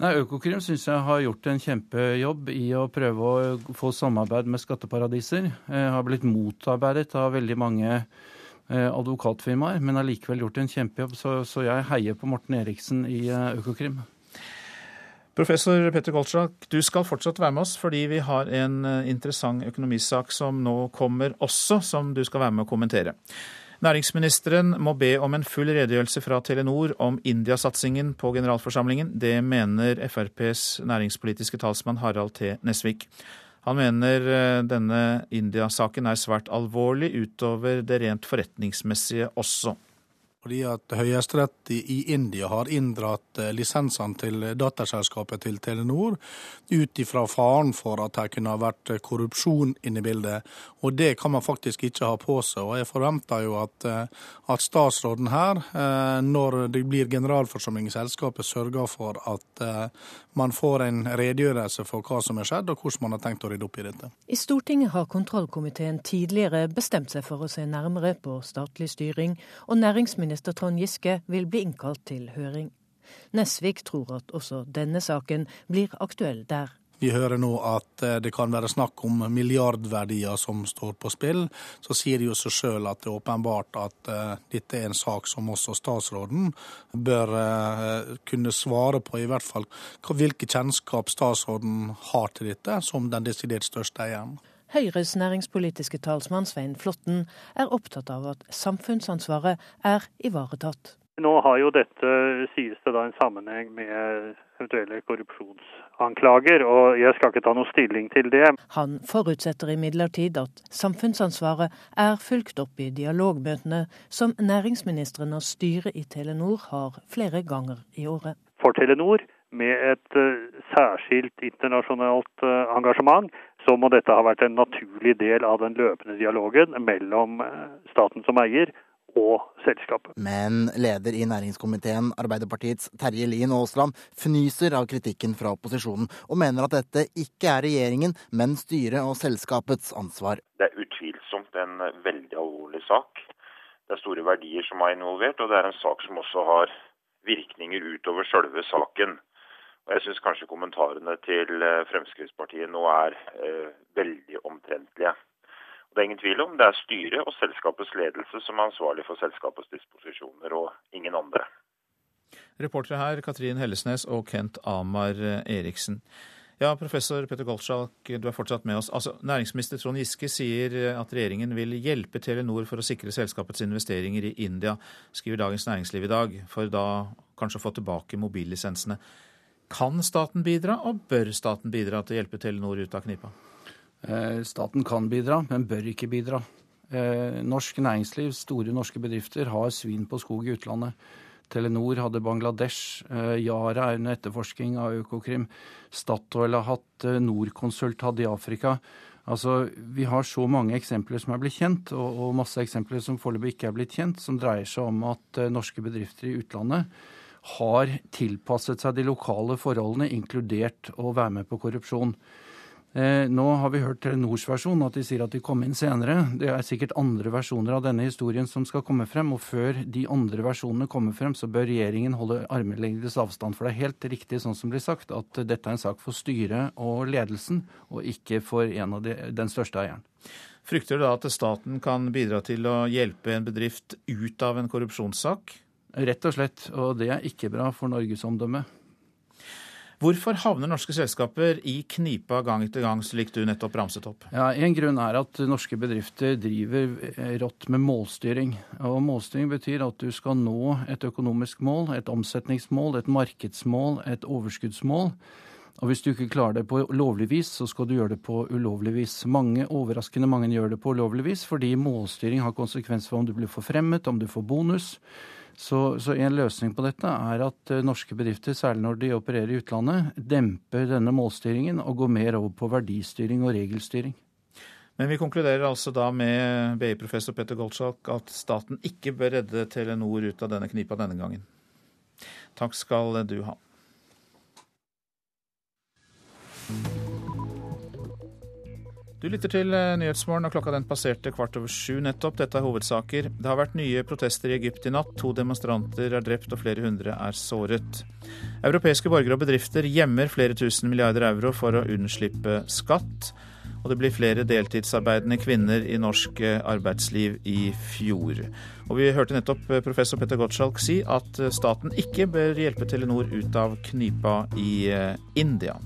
Speaker 33: Nei, Økokrim syns jeg har gjort en kjempejobb i å prøve å få samarbeid med skatteparadiser. Jeg har blitt motarbeidet av veldig mange eh, advokatfirmaer, men har likevel gjort en kjempejobb. Så, så jeg heier på Morten Eriksen i eh, Økokrim.
Speaker 2: Professor Petter Goldschlag, du skal fortsatt være med oss fordi vi har en eh, interessant økonomisak som nå kommer også, som du skal være med å kommentere. Næringsministeren må be om en full redegjørelse fra Telenor om India-satsingen på generalforsamlingen. Det mener FrPs næringspolitiske talsmann Harald T. Nesvik. Han mener eh, denne India-saken er svært alvorlig utover det rent forretningsmessige også.
Speaker 34: Fordi at Høyesterett i India har inndratt eh, lisensene til datterselskapet til Telenor ut ifra faren for at det kunne ha vært eh, korrupsjon inne i bildet. Og det kan man faktisk ikke ha på seg. Og jeg forventer jo at, eh, at statsråden her, når det blir generalforsamling i selskapet, sørger for at man får en redegjørelse for hva som er skjedd, og hvordan man har tenkt å rydde opp i dette.
Speaker 35: I Stortinget har kontrollkomiteen tidligere bestemt seg for å se nærmere på statlig styring, og næringsminister Trond Giske vil bli innkalt til høring. Nesvik tror at også denne saken blir aktuell der.
Speaker 34: Vi hører nå at eh, det kan være snakk om milliardverdier som står på spill. Så sier det jo seg sjøl at det er åpenbart at uh, dette er en sak som også statsråden bør uh, kunne svare på, i hvert fall hvilke kjennskap statsråden har til dette, som den desidert største eieren.
Speaker 35: Høyres næringspolitiske talsmann Svein Flåtten er opptatt av at samfunnsansvaret er ivaretatt.
Speaker 36: Nå har jo dette, sies det da, en sammenheng med eventuelle korrupsjonsanklager, og jeg skal ikke ta noe stilling til det.
Speaker 35: Han forutsetter imidlertid at samfunnsansvaret er fulgt opp i dialogmøtene som næringsministeren og styret i Telenor har flere ganger i året.
Speaker 36: For Telenor, med et uh, særskilt internasjonalt uh, engasjement, så må dette ha vært en naturlig del av den løpende dialogen mellom eh, staten som eier og selskapet.
Speaker 37: Men leder i næringskomiteen, Arbeiderpartiets Terje Lien Aasland, fnyser av kritikken fra opposisjonen, og mener at dette ikke er regjeringen, men styret og selskapets ansvar.
Speaker 38: Det er utvilsomt en veldig alvorlig sak. Det er store verdier som er involvert, og det er en sak som også har virkninger utover selve saken. Og Jeg syns kanskje kommentarene til eh, Fremskrittspartiet nå er eh, veldig omtrentlige. Det er ingen tvil om det er styret og selskapets ledelse som er ansvarlig for selskapets disposisjoner, og ingen andre.
Speaker 2: Reportere her Katrin Hellesnes og Kent Amar Eriksen. Ja, Professor Petter Goldschalk, du er fortsatt med oss. Altså, Næringsminister Trond Giske sier at regjeringen vil hjelpe Telenor for å sikre selskapets investeringer i India, skriver Dagens Næringsliv i dag, for da kanskje å få tilbake mobillisensene. Kan staten bidra, og bør staten bidra til å hjelpe Telenor ut av knipa?
Speaker 33: Eh, staten kan bidra, men bør ikke bidra. Eh, norsk næringsliv, store norske bedrifter, har svin på skog i utlandet. Telenor hadde Bangladesh. Eh, Yara er under etterforsking av Økokrim. Statoil har hatt Norconsult hadde i Afrika. Altså, Vi har så mange eksempler som er blitt kjent, og, og masse eksempler som foreløpig ikke er blitt kjent, som dreier seg om at norske bedrifter i utlandet har tilpasset seg de lokale forholdene, inkludert å være med på korrupsjon. Eh, nå har vi hørt Telenors versjon, at de sier at de kom inn senere. Det er sikkert andre versjoner av denne historien som skal komme frem, og før de andre versjonene kommer frem, så bør regjeringen holde armlengdes avstand. For det er helt riktig sånn som blir sagt, at dette er en sak for styret og ledelsen, og ikke for en av de, den største eieren.
Speaker 2: Frykter du da at staten kan bidra til å hjelpe en bedrift ut av en korrupsjonssak?
Speaker 33: Rett og slett. Og det er ikke bra for Norges omdømme.
Speaker 2: Hvorfor havner norske selskaper i knipa gang etter gang, slik du nettopp ramset opp?
Speaker 33: Ja, En grunn er at norske bedrifter driver rått med målstyring. Og Målstyring betyr at du skal nå et økonomisk mål, et omsetningsmål, et markedsmål, et overskuddsmål. Og hvis du ikke klarer det på lovlig vis, så skal du gjøre det på ulovlig vis. Mange, overraskende mange gjør det på ulovlig vis, fordi målstyring har konsekvens for om du blir forfremmet, om du får bonus. Så, så, en løsning på dette er at uh, norske bedrifter, særlig når de opererer i utlandet, demper denne målstyringen og går mer over på verdistyring og regelstyring.
Speaker 2: Men vi konkluderer altså da med BI-professor Petter Goldschalk at staten ikke bør redde Telenor ut av denne knipa denne gangen. Takk skal du ha. Du lytter til eh, Nyhetsmorgen, og klokka den passerte kvart over sju nettopp. Dette er hovedsaker. Det har vært nye protester i Egypt i natt. To demonstranter er drept og flere hundre er såret. Europeiske borgere og bedrifter gjemmer flere tusen milliarder euro for å unnslippe skatt. Og det blir flere deltidsarbeidende kvinner i norsk eh, arbeidsliv i fjor. Og vi hørte nettopp eh, professor Petter Gottschalk si at staten ikke bør hjelpe Telenor ut av knipa i India.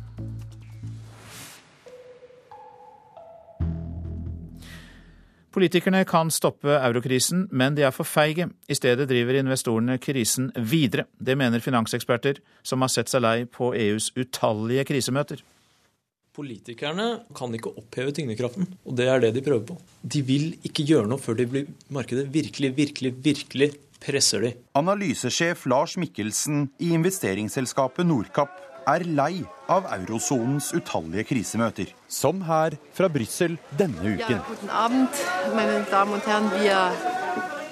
Speaker 2: Politikerne kan stoppe eurokrisen, men de er for feige. I stedet driver investorene krisen videre. Det mener finanseksperter, som har sett seg lei på EUs utallige krisemøter.
Speaker 39: Politikerne kan ikke oppheve tyngdekraften, og det er det de prøver på. De vil ikke gjøre noe før de blir markedet virkelig, virkelig, virkelig presser de.
Speaker 40: Analysesjef Lars Mikkelsen i investeringsselskapet Nordkapp er lei av eurosonens utallige krisemøter. Som her fra Brussel denne uken. Ja,
Speaker 41: guten Abend, meine Damen und Herren. Wir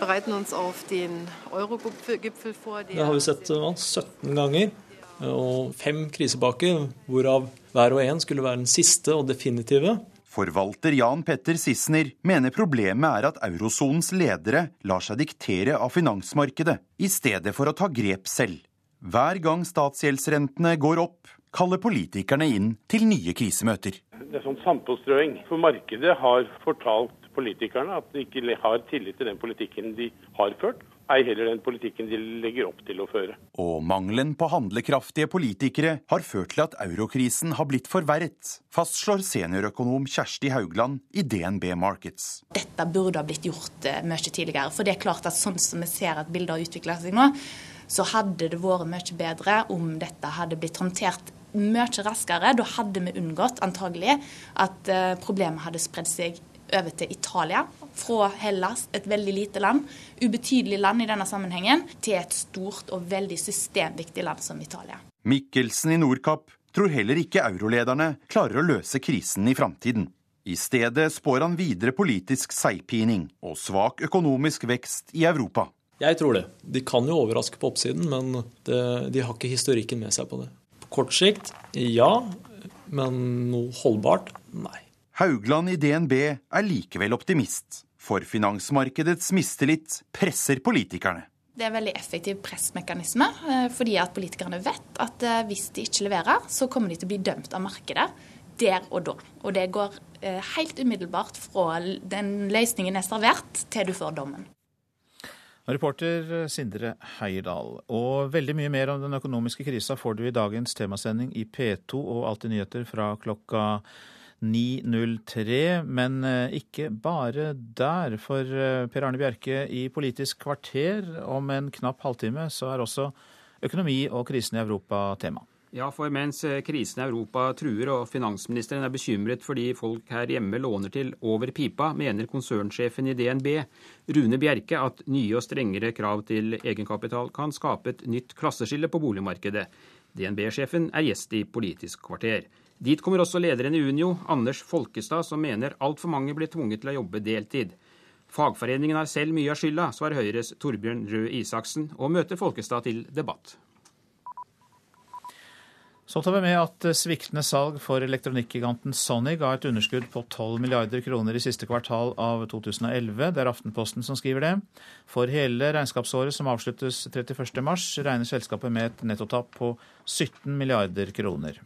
Speaker 41: bereiten uns auf den Eurogipfel vor.
Speaker 39: Det har vi sett 17 ganger, og fem krisepakker, hvorav hver og en skulle være den siste og definitive.
Speaker 40: Forvalter Jan Petter Sissener mener problemet er at eurosonens ledere lar seg diktere av finansmarkedet, i stedet for å ta grep selv. Hver gang statsgjeldsrentene går opp, kaller politikerne inn til nye krisemøter.
Speaker 42: Det er sånn sandpåstrøing. For markedet har fortalt politikerne at de ikke har tillit til den politikken de har ført, ei heller den politikken de legger opp til å føre.
Speaker 40: Og mangelen på handlekraftige politikere har ført til at eurokrisen har blitt forverret, fastslår seniorøkonom Kjersti Haugland i DNB Markets.
Speaker 43: Dette burde ha blitt gjort eh, mye tidligere. For det er klart at sånn som vi ser at bildet har utvikla seg nå, så hadde det vært mye bedre om dette hadde blitt håndtert mye raskere. Da hadde vi unngått antagelig at eh, problemet hadde spredd seg over til Italia. Fra Hellas, et veldig lite land, ubetydelig land i denne sammenhengen, til et stort og veldig systemviktig land som Italia.
Speaker 40: Mikkelsen i Nordkapp tror heller ikke eurolederne klarer å løse krisen i framtiden. I stedet spår han videre politisk seigpining og svak økonomisk vekst i Europa.
Speaker 39: Jeg tror det. De kan jo overraske på oppsiden, men det, de har ikke historikken med seg på det. På kort sikt ja, men noe holdbart nei.
Speaker 40: Haugland i DNB er likevel optimist, for finansmarkedets mistillit presser politikerne.
Speaker 43: Det er en veldig effektiv pressmekanisme, eh, fordi at politikerne vet at eh, hvis de ikke leverer, så kommer de til å bli dømt av markedet der og da. Og det går eh, helt umiddelbart fra den løsningen er servert, til du får dommen.
Speaker 2: Reporter eh, Sindre Heierdal. Og veldig mye mer om den økonomiske krisa får du i dagens temasending i P2 og Alltid nyheter fra klokka 9.03. Men eh, ikke bare der. For eh, Per Arne Bjerke, i Politisk kvarter om en knapp halvtime så er også økonomi og krisen i Europa tema.
Speaker 44: Ja, for mens eh, krisen i Europa truer og finansministeren er bekymret fordi folk her hjemme låner til over pipa, mener konsernsjefen i DNB, Rune Bjerke, at nye og strengere krav til egenkapital kan skape et nytt klasseskille på boligmarkedet. DNB-sjefen er gjest i Politisk kvarter. Dit kommer også lederen i Unio, Anders Folkestad, som mener altfor mange blir tvunget til å jobbe deltid. Fagforeningen har selv mye av skylda, svarer Høyres Torbjørn Røe Isaksen, og møter Folkestad til debatt.
Speaker 2: Så tar vi med at sviktende salg for elektronikkiganten Sony ga et underskudd på 12 milliarder kroner i siste kvartal av 2011. Det er Aftenposten som skriver det. For hele regnskapsåret som avsluttes 31.3, regner selskapet med et nettotap på 17 milliarder kroner.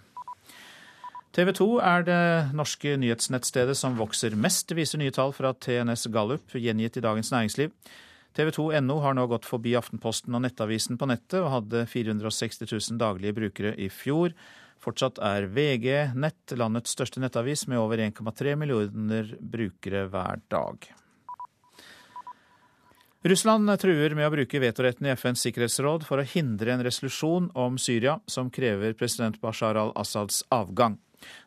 Speaker 2: TV 2 er det norske nyhetsnettstedet som vokser mest, viser nye tall fra TNS Gallup, gjengitt i Dagens Næringsliv. TV 2.no har nå gått forbi Aftenposten og Nettavisen på nettet, og hadde 460 000 daglige brukere i fjor. Fortsatt er VG Nett landets største nettavis med over 1,3 millioner brukere hver dag. Russland truer med å bruke vetoretten i FNs sikkerhetsråd for å hindre en resolusjon om Syria som krever president Bashar al-Assads avgang.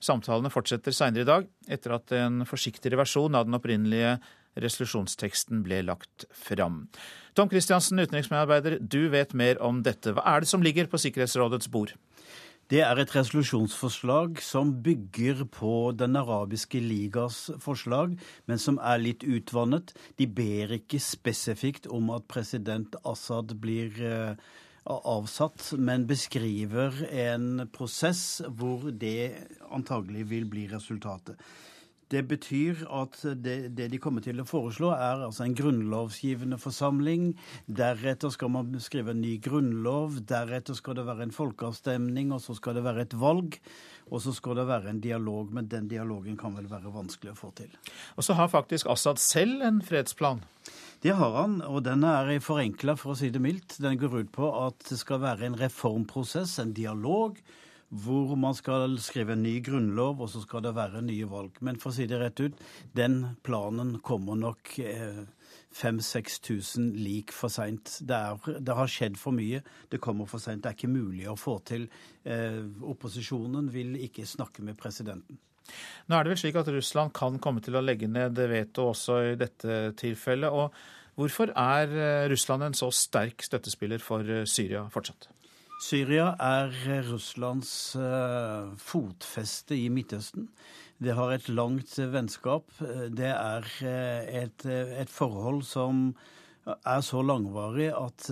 Speaker 2: Samtalene fortsetter seinere i dag, etter at en forsiktigere versjon av den opprinnelige resolusjonsteksten ble lagt fram. Tom Christiansen, utenriksmedarbeider, du vet mer om dette. Hva er det som ligger på Sikkerhetsrådets bord?
Speaker 39: Det er et resolusjonsforslag som bygger på Den arabiske ligas forslag, men som er litt utvannet. De ber ikke spesifikt om at president Assad blir eh, avsatt, men beskriver en prosess hvor det antagelig vil bli resultatet. Det betyr at det, det, de kommer til å foreslå, er altså en grunnlovsgivende forsamling. Deretter skal man skrive en ny grunnlov. Deretter skal det være en folkeavstemning, og så skal det være et valg. Og så skal det være en dialog, men den dialogen kan vel være vanskelig å få til.
Speaker 2: Og så har faktisk Assad selv en fredsplan?
Speaker 39: Det har han, og den er forenkla, for å si det mildt. Den går ut på at det skal være en reformprosess, en dialog hvor man skal skrive en ny grunnlov, og så skal det være nye valg. Men for å si det rett ut, den planen kommer nok 5000-6000 eh, lik for seint. Det, det, har skjedd for mye. Det kommer for seint. Det er ikke mulig å få til. Eh, opposisjonen vil ikke snakke med presidenten.
Speaker 2: Nå er det vel slik at Russland kan komme til å legge ned veto også i dette tilfellet. og Hvorfor er eh, Russland en så sterk støttespiller for eh, Syria fortsatt?
Speaker 39: Syria er Russlands uh, fotfeste i Midtøsten. Det har et langt vennskap. Det er et, et, forhold som er så langvarig at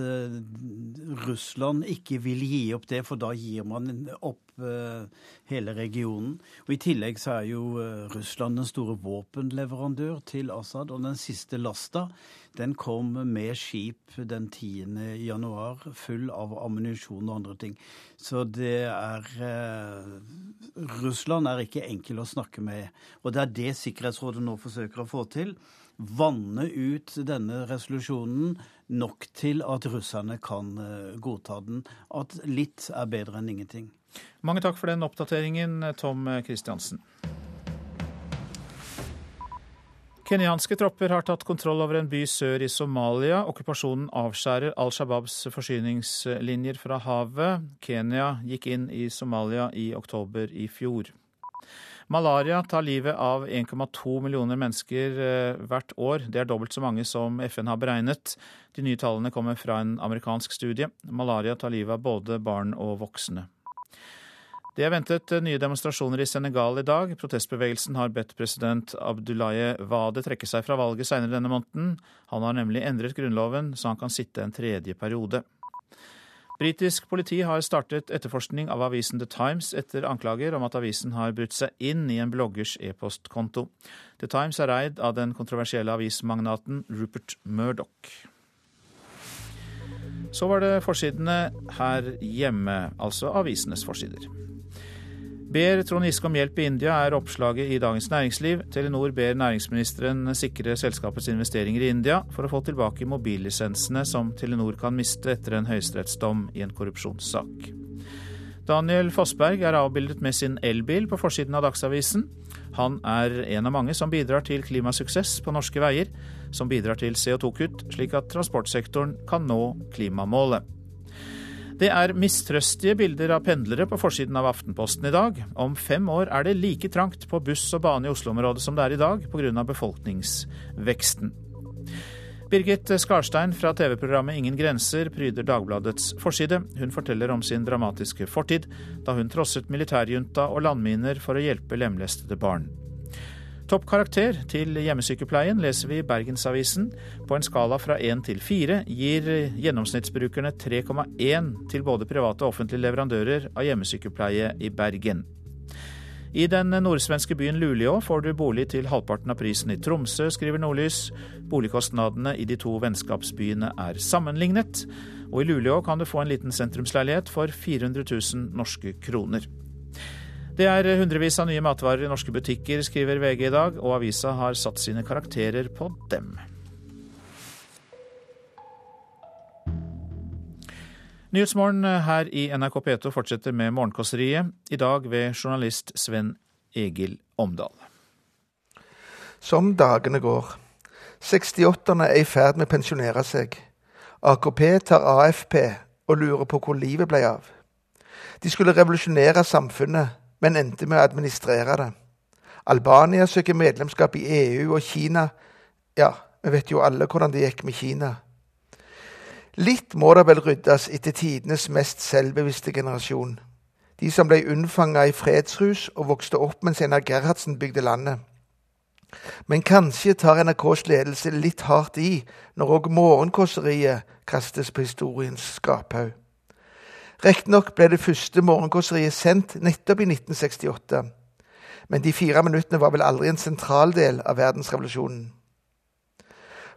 Speaker 39: Russland ikke vil gi opp det, for da gir man opp hele regionen. Og I tillegg så er jo Russland den store våpenleverandør til Assad. Og den siste lasta den kom med skip den 10. januar, full av ammunisjon og andre ting. Så det er eh, Russland er ikke enkel å snakke med. Og det er det Sikkerhetsrådet nå forsøker å få til. Vanne ut denne resolusjonen nok til at russerne kan eh, godta den. At litt er bedre enn ingenting.
Speaker 2: Mange takk for den oppdateringen, Tom Christiansen. Kenyanske tropper har tatt kontroll over en by sør i Somalia. Okkupasjonen avskjærer Al Shabaabs forsyningslinjer fra havet. Kenya gikk inn i Somalia i oktober i fjor. Malaria tar livet av 1,2 millioner mennesker eh, hvert år. Det er dobbelt så mange som FN har beregnet. De nye tallene kommer fra en amerikansk studie. Malaria tar livet av både barn og voksne. Det er ventet nye demonstrasjoner i Senegal i dag. Protestbevegelsen har bedt president Abdullaye Wade trekke seg fra valget senere denne måneden. Han har nemlig endret grunnloven så han kan sitte en tredje periode. Britisk politi har startet etterforskning av avisen The Times etter anklager om at avisen har brutt seg inn i en bloggers e-postkonto. The Times er eid av den kontroversielle avismagnaten Rupert Murdoch. Så var det forsidene her hjemme, altså avisenes forsider. Ber Trond Giske om hjelp i India, er oppslaget i Dagens Næringsliv. Telenor ber næringsministeren sikre selskapets investeringer i India for å få tilbake mobillisensene som Telenor kan miste etter en høyesterettsdom i en korrupsjonssak. Daniel Fossberg er avbildet med sin elbil på forsiden av Dagsavisen. Han er en av mange som bidrar til klimasuksess på norske veier, som bidrar til CO2-kutt, slik at transportsektoren kan nå klimamålet. Det er mistrøstige bilder av pendlere på forsiden av Aftenposten i dag. Om fem år er det like trangt på buss og bane i Oslo-området som det er i dag, pga. befolkningsveksten. Birgit Skarstein fra TV-programmet Ingen grenser pryder Dagbladets forside. Hun forteller om sin dramatiske fortid, da hun trosset militærjunta og landminer for å hjelpe lemlestede barn. Toppkarakter til hjemmesykepleien leser vi i Bergensavisen. På en skala fra én til fire gir gjennomsnittsbrukerne 3,1 til både private og offentlige leverandører av hjemmesykepleie i Bergen. I den nordsvenske byen Luleå får du bolig til halvparten av prisen i Tromsø, skriver Nordlys. Boligkostnadene i de to vennskapsbyene er sammenlignet, og i Luleå kan du få en liten sentrumsleilighet for 400 000 norske kroner. Det er hundrevis av nye matvarer i norske butikker, skriver VG i dag, og avisa har satt sine karakterer på dem. Nyhetsmorgen her i NRK P2 fortsetter med Morgenkåseriet, i dag ved journalist Sven Egil Omdal.
Speaker 45: Som dagene går. 68-erne er i ferd med å pensjonere seg. AKP tar AFP og lurer på hvor livet ble av. De skulle revolusjonere samfunnet, men endte med å administrere det. Albania søker medlemskap i EU, og Kina Ja, vi vet jo alle hvordan det gikk med Kina. Litt må det vel ryddes etter tidenes mest selvbevisste generasjon. De som ble unnfanga i fredshus og vokste opp mens Einar Gerhardsen bygde landet. Men kanskje tar NRKs ledelse litt hardt i når òg morgenkåseriet kastes på historiens skraphaug. Riktignok ble det første morgenkåseriet sendt nettopp i 1968. Men de fire minuttene var vel aldri en sentral del av verdensrevolusjonen.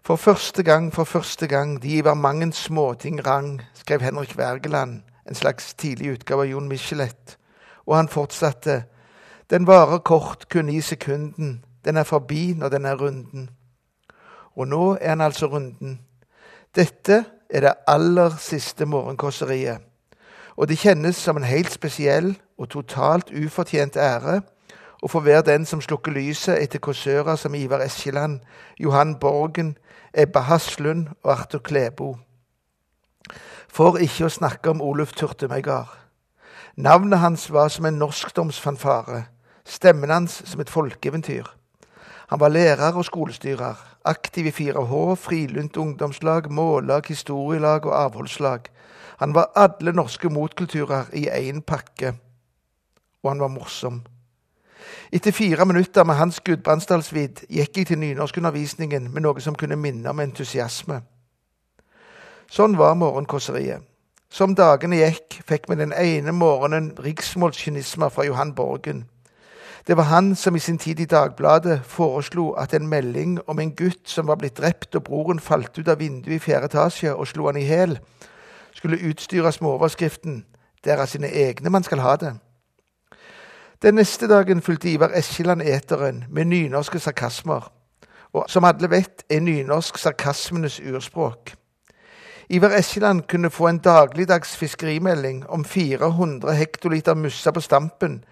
Speaker 45: For første gang, for første gang, de var mangen småting rang, skrev Henrik Wergeland, en slags tidlig utgave av Jon Michelet. Og han fortsatte. Den varer kort, kun i sekunden. Den er forbi når den er runden. Og nå er han altså runden. Dette er det aller siste morgenkåseriet. Og det kjennes som en helt spesiell og totalt ufortjent ære å få være den som slukker lyset etter kåsører som Ivar Eskeland, Johan Borgen, Ebba Haslund og Arthur Klebo. For ikke å snakke om Oluf Turtemegard. Navnet hans var som en norskdomsfanfare, stemmen hans som et folkeeventyr. Han var lærer og skolestyrer, aktiv i 4H, Frilunt ungdomslag, mållag, historielag og avholdslag. Han var alle norske motkulturer i én pakke. Og han var morsom. Etter fire minutter med Hans Gudbrandsdalsvid gikk jeg til nynorskundervisningen med noe som kunne minne om entusiasme. Sånn var morgenkåseriet. Som dagene gikk, fikk vi den ene morgenen riksmålskynismer fra Johan Borgen. Det var han som i sin tid i Dagbladet foreslo at en melding om en gutt som var blitt drept og broren falt ut av vinduet i fjerde etasje og slo han i hæl, skulle utstyres med overskriften 'Det er av sine egne man skal ha det'. Den neste dagen fulgte Ivar Eskjeland eteren med nynorske sarkasmer. Og som alle vet, er nynorsk sarkasmenes urspråk. Ivar Eskeland kunne få en dagligdags fiskerimelding om 400 hektoliter mussa på stampen.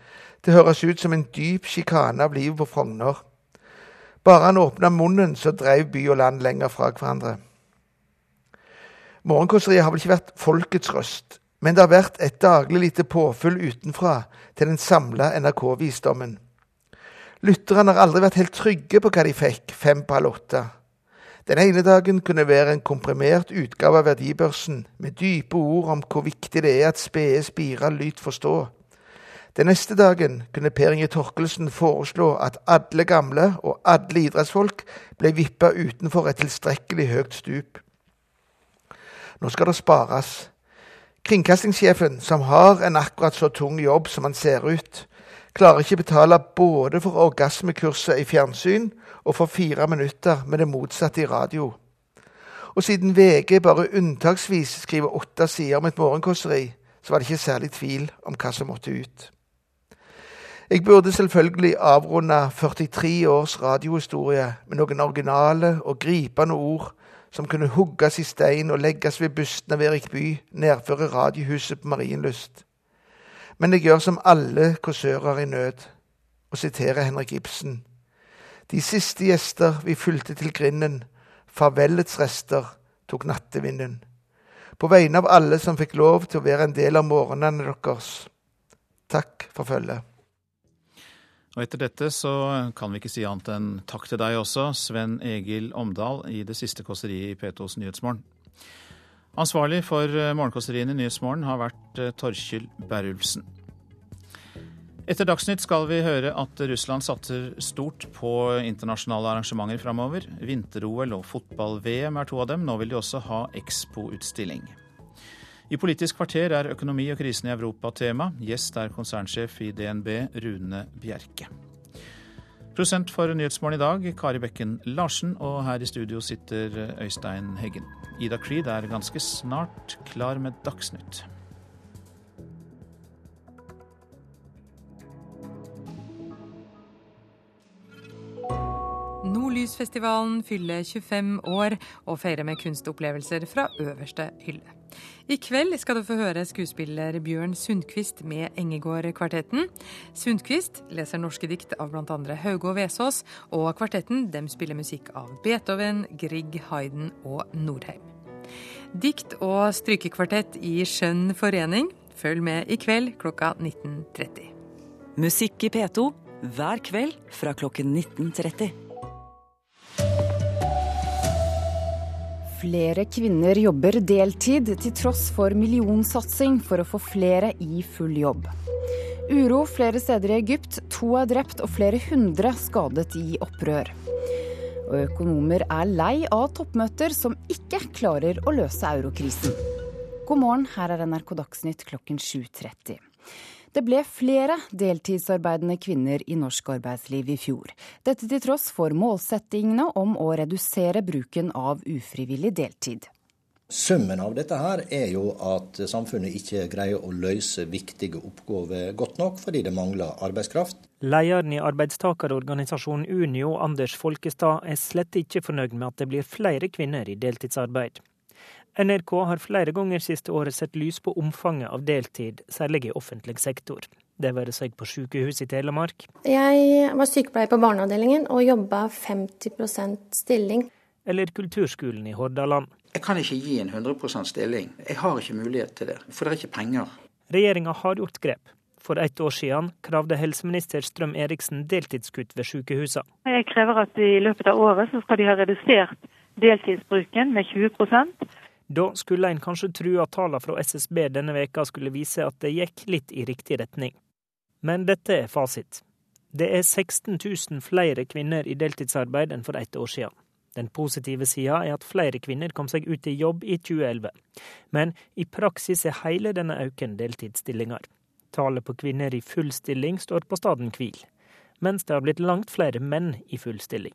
Speaker 45: Det høres ut som en dyp sjikane av livet på Frogner. Bare han åpna munnen, så drev by og land lenger fra hverandre. Morgenkåseriet har vel ikke vært folkets røst, men det har vært et daglig lite påfyll utenfra til den samla NRK-visdommen. Lytterne har aldri vært helt trygge på hva de fikk fem på halv åtte. Den ene dagen kunne være en komprimert utgave av Verdibørsen, med dype ord om hvor viktig det er at spede spirer lyt forstå. Den neste dagen kunne Per Inge Torkelsen foreslå at alle gamle og alle idrettsfolk ble vippa utenfor et tilstrekkelig høyt stup. Nå skal det spares. Kringkastingssjefen, som har en akkurat så tung jobb som han ser ut, klarer ikke betale både for orgasmekurset i fjernsyn og for fire minutter med det motsatte i radio. Og siden VG bare unntaksvis skriver åtte sider om et morgenkåseri, så var det ikke særlig tvil om hva som måtte ut. Jeg burde selvfølgelig avrunde 43 års radiohistorie med noen originale og gripende ord som kunne hugges i stein og legges ved busten av Erik By, nærføre radiohuset på Marienlyst. Men jeg gjør som alle kåsører i nød, og siterer Henrik Ibsen. De siste gjester vi fulgte til grinden, farvelets rester tok nattevinden. På vegne av alle som fikk lov til å være en del av morgenene deres. Takk for følget.
Speaker 2: Og etter dette så kan vi ikke si annet enn takk til deg også, Sven Egil Omdal, i det siste kåseriet i P2s Nyhetsmorgen. Ansvarlig for morgenkåseriene i Nyhetsmorgen har vært Torkjell Berulfsen. Etter Dagsnytt skal vi høre at Russland satser stort på internasjonale arrangementer framover. Vinter-OL og fotball-VM er to av dem. Nå vil de også ha Expo-utstilling. I Politisk kvarter er økonomi og krisen i Europa tema. Gjest er konsernsjef i DNB, Rune Bjerke. Prosent for Nyhetsmorgen i dag, Kari Bekken Larsen, og her i studio sitter Øystein Heggen. Ida Creed er ganske snart klar med Dagsnytt.
Speaker 46: Nordlysfestivalen fyller 25 år og feirer med kunstopplevelser fra øverste hylle.
Speaker 39: I kveld skal du få høre skuespiller Bjørn Sundquist med Engegård-kvartetten. Sundquist leser norske dikt av bl.a. Hauge og Vesaas, og kvartetten dem spiller musikk av Beethoven, Grieg, Hayden og Norheim. Dikt- og strykekvartett i skjønn forening. Følg med i kveld klokka 19.30.
Speaker 47: Musikk i P2 hver kveld fra klokken 19.30.
Speaker 48: Flere kvinner jobber deltid, til tross for millionsatsing for å få flere i full jobb. Uro flere steder i Egypt. To er drept og flere hundre skadet i opprør. Og økonomer er lei av toppmøter som ikke klarer å løse eurokrisen. God morgen, her er NRK Dagsnytt klokken 7.30. Det ble flere deltidsarbeidende kvinner i norsk arbeidsliv i fjor. Dette til tross for målsettingene om å redusere bruken av ufrivillig deltid.
Speaker 3: Summen av dette her er jo at samfunnet ikke greier å løse viktige oppgaver godt nok fordi det mangler arbeidskraft.
Speaker 4: Lederen i arbeidstakerorganisasjonen Unio, Anders Folkestad, er slett ikke fornøyd med at det blir flere kvinner i deltidsarbeid. NRK har flere ganger siste året sett lys på omfanget av deltid, særlig i offentlig sektor. Det være seg på sykehus i Telemark.
Speaker 34: Jeg var sykepleier på barneavdelingen og jobba 50% stilling.
Speaker 4: Eller kulturskolen i Hordaland.
Speaker 6: Jeg kan ikke gi en 100% stilling. Jeg har ikke mulighet til det, for det er ikke penger.
Speaker 4: Regjeringa har gjort grep. For ett år siden kravde helseminister Strøm Eriksen deltidskutt ved sykehusene.
Speaker 7: Jeg krever at i løpet av året så skal de ha redusert deltidsbruken med 20
Speaker 4: da skulle en kanskje tro at tallene fra SSB denne veka skulle vise at det gikk litt i riktig retning. Men dette er fasit. Det er 16 000 flere kvinner i deltidsarbeid enn for ett år siden. Den positive sida er at flere kvinner kom seg ut i jobb i 2011. Men i praksis er hele denne øken deltidsstillinger. Tallet på kvinner i full stilling står på staden hvil, mens det har blitt langt flere menn i full stilling.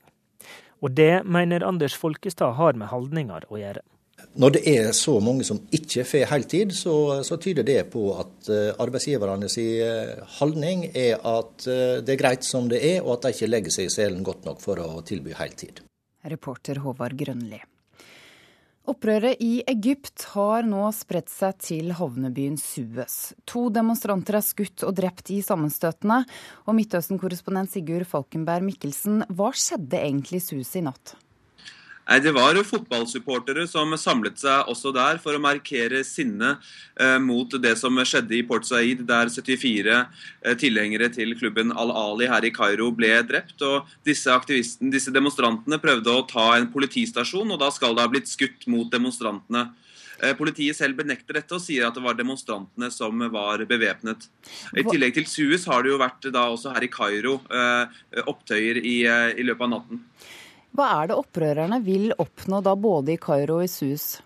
Speaker 4: Og det mener Anders Folkestad har med holdninger å gjøre.
Speaker 3: Når det er så mange som ikke får heltid, så, så tyder det på at uh, arbeidsgiverne sin holdning er at uh, det er greit som det er, og at de ikke legger seg i selen godt nok for å tilby heltid.
Speaker 48: Reporter Håvard Grønli. Opprøret i Egypt har nå spredt seg til havnebyen Suez. To demonstranter er skutt og drept i sammenstøtene. Og Midtøsten-korrespondent Sigurd Falkenberg Mikkelsen, hva skjedde egentlig i Suez i natt?
Speaker 29: Nei, Det var fotballsupportere som samlet seg også der for å markere sinne eh, mot det som skjedde i Port Said, der 74 eh, tilhengere til klubben Al-Ali her i Kairo ble drept. og disse, disse demonstrantene prøvde å ta en politistasjon, og da skal det ha blitt skutt mot demonstrantene. Eh, politiet selv benekter dette og sier at det var demonstrantene som var bevæpnet. I tillegg til Suez har det jo vært da også her i Kairo eh, opptøyer i, eh, i løpet av natten.
Speaker 48: Hva er det opprørerne vil oppnå da både i Kairo og i Sus?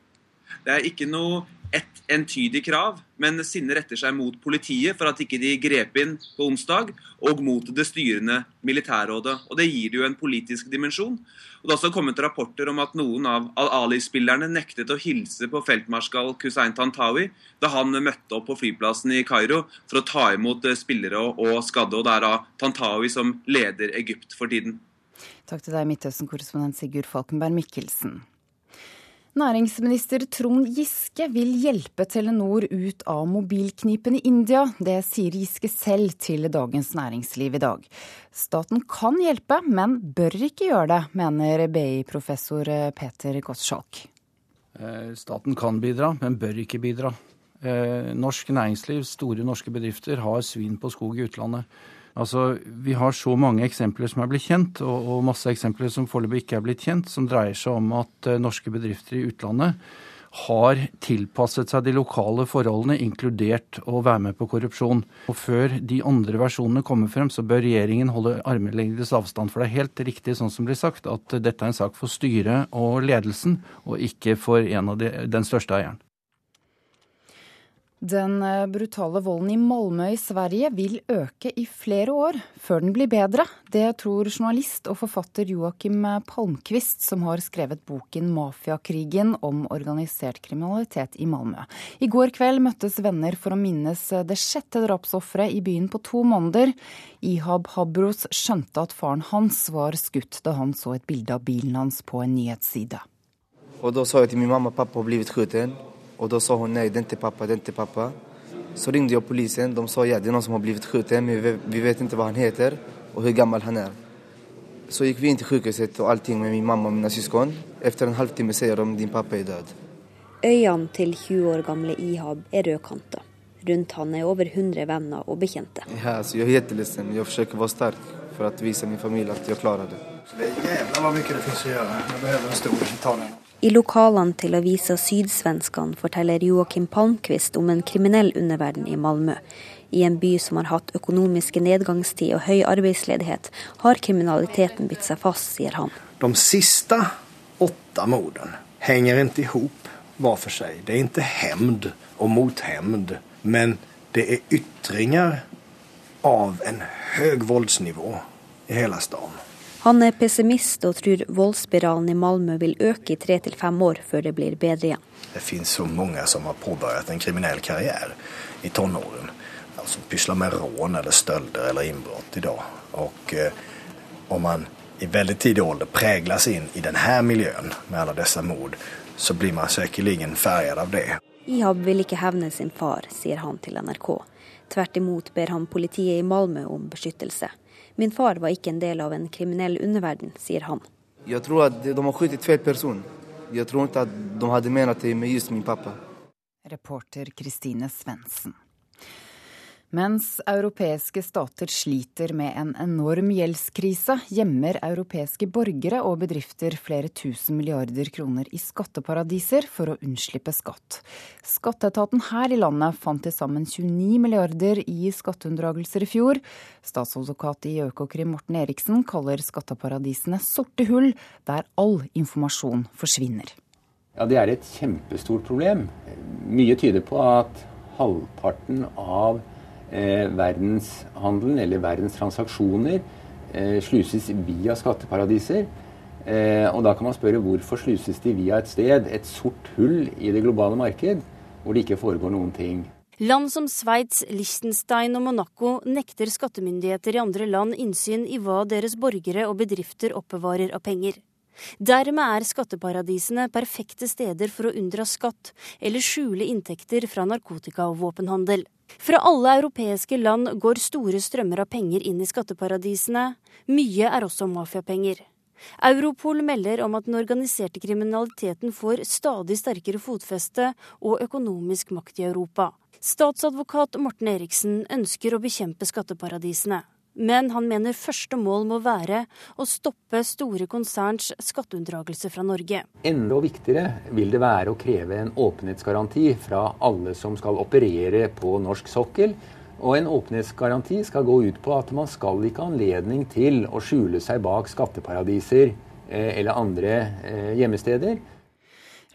Speaker 29: Det er ikke noe ett entydig krav, men sinnet retter seg mot politiet for at ikke de grep inn på onsdag, og mot det styrende militærrådet. Og Det gir det jo en politisk dimensjon. Og Det har også kommet rapporter om at noen av Al-Ali-spillerne nektet å hilse på feltmarskal Kusain Tantawi da han møtte opp på flyplassen i Kairo for å ta imot spillere og skadde. Og det er da Tantawi som leder Egypt for tiden.
Speaker 48: Takk til deg, Midtøsten-korrespondent Sigurd Falkenberg Mikkelsen. Næringsminister Trond Giske vil hjelpe Telenor ut av mobilknipen i India. Det sier Giske selv til Dagens Næringsliv i dag. Staten kan hjelpe, men bør ikke gjøre det, mener BI-professor Peter Gottschalk.
Speaker 33: Eh, staten kan bidra, men bør ikke bidra. Eh, norsk næringsliv, store norske bedrifter, har svin på skog i utlandet. Altså, Vi har så mange eksempler som er blitt kjent, og, og masse eksempler som foreløpig ikke er blitt kjent, som dreier seg om at uh, norske bedrifter i utlandet har tilpasset seg de lokale forholdene, inkludert å være med på korrupsjon. Og Før de andre versjonene kommer frem, så bør regjeringen holde armlengdes avstand. For det er helt riktig sånn som blir sagt, at dette er en sak for styret og ledelsen, og ikke for en av de, den største eieren.
Speaker 48: Den eh, brutale volden i Malmö i Sverige vil øke i flere år før den blir bedre. Det tror journalist og forfatter Joakim Palmqvist, som har skrevet boken 'Mafiakrigen' om organisert kriminalitet i Malmö. I går kveld møttes venner for å minnes det sjette drapsofferet i byen på to måneder. Ihab Habros skjønte at faren hans var skutt da han så et bilde av bilen hans på en nyhetsside.
Speaker 9: Og da sa jeg til min mamma og pappa har blitt skutt. Og da sa hun nei, den til pappa, den til pappa. Så ringte jeg politiet. De sa ja, det er noen som har blitt skutt, men vi vet ikke hva han heter og hvor gammel han er. Så gikk vi inn til sykehuset og allting med min mamma og mine søsken. Etter en halvtime sier de din pappa er død.
Speaker 10: Øynene til 20 år gamle Ihab er rødkanta. Rundt han er over 100 venner og bekjente.
Speaker 9: Ja, så jeg er kjempeledsen. Jeg forsøker å være sterk for å vise min familie at jeg klarer det.
Speaker 11: Så det er jævla hva mye det finnes å gjøre. Jeg behøver en stor Italien.
Speaker 10: I lokalene til avisa Sydsvenskene forteller Joakim Palmqvist om en kriminell underverden i Malmö. I en by som har hatt økonomiske nedgangstid og høy arbeidsledighet, har kriminaliteten bitt seg fast, sier han.
Speaker 11: De siste åtte mordene henger ikke ihop hver for seg. Det er ikke hevn og mothevn, men det er ytringer av en høy voldsnivå i hele staden.
Speaker 10: Han er pessimist og tror voldsspiralen i Malmö vil øke i tre til fem år før det blir bedre igjen.
Speaker 11: Det finnes så mange som har påbegynt en kriminell karriere i tenårene. Som pusler med rån eller stölder eller innbrudd i dag. Og eh, om man i veldig tidlig alder preges inn i denne miljøen med alle disse mord, så blir man sikkert farget av det.
Speaker 10: Ihab vil ikke hevne sin far, sier han til NRK. Tvert imot ber han politiet i Malmö om beskyttelse. Min far var ikke en del av en kriminell underverden, sier han.
Speaker 9: Jeg tror at de har skutt feil person. Jeg tror ikke at de hadde ment det med just min pappa.
Speaker 48: Reporter Kristine Svendsen. Mens europeiske stater sliter med en enorm gjeldskrise, gjemmer europeiske borgere og bedrifter flere tusen milliarder kroner i skatteparadiser for å unnslippe skatt. Skatteetaten her i landet fant til sammen 29 milliarder i skatteunndragelser i fjor. Statsadvokat i Økokrim Morten Eriksen kaller skatteparadisene sorte hull, der all informasjon forsvinner.
Speaker 49: Ja, Det er et kjempestort problem. Mye tyder på at halvparten av eh, verdenshandelen eller verdens transaksjoner eh, sluses via skatteparadiser. Eh, og da kan man spørre hvorfor sluses de via et sted, et sort hull i det globale marked, hvor det ikke foregår noen ting.
Speaker 30: Land som Sveits, Liechtenstein og Monaco nekter skattemyndigheter i andre land innsyn i hva deres borgere og bedrifter oppbevarer av penger. Dermed er skatteparadisene perfekte steder for å unndra skatt eller skjule inntekter fra narkotika- og våpenhandel. Fra alle europeiske land går store strømmer av penger inn i skatteparadisene. Mye er også mafiapenger. Europol melder om at den organiserte kriminaliteten får stadig sterkere fotfeste og økonomisk makt i Europa. Statsadvokat Morten Eriksen ønsker å bekjempe skatteparadisene. Men han mener første mål må være å stoppe store konserns skatteunndragelse fra Norge.
Speaker 49: Enda viktigere vil det være å kreve en åpenhetsgaranti fra alle som skal operere på norsk sokkel. Og en åpenhetsgaranti skal gå ut på at man skal ikke ha anledning til å skjule seg bak skatteparadiser eh, eller andre eh, gjemmesteder.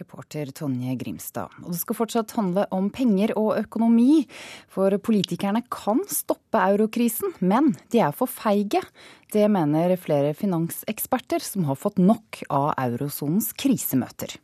Speaker 48: Reporter Tonje Grimstad. Og det skal fortsatt handle om penger og økonomi. For politikerne kan stoppe eurokrisen, men de er for feige. Det mener flere finanseksperter som har fått nok av eurosonens krisemøter.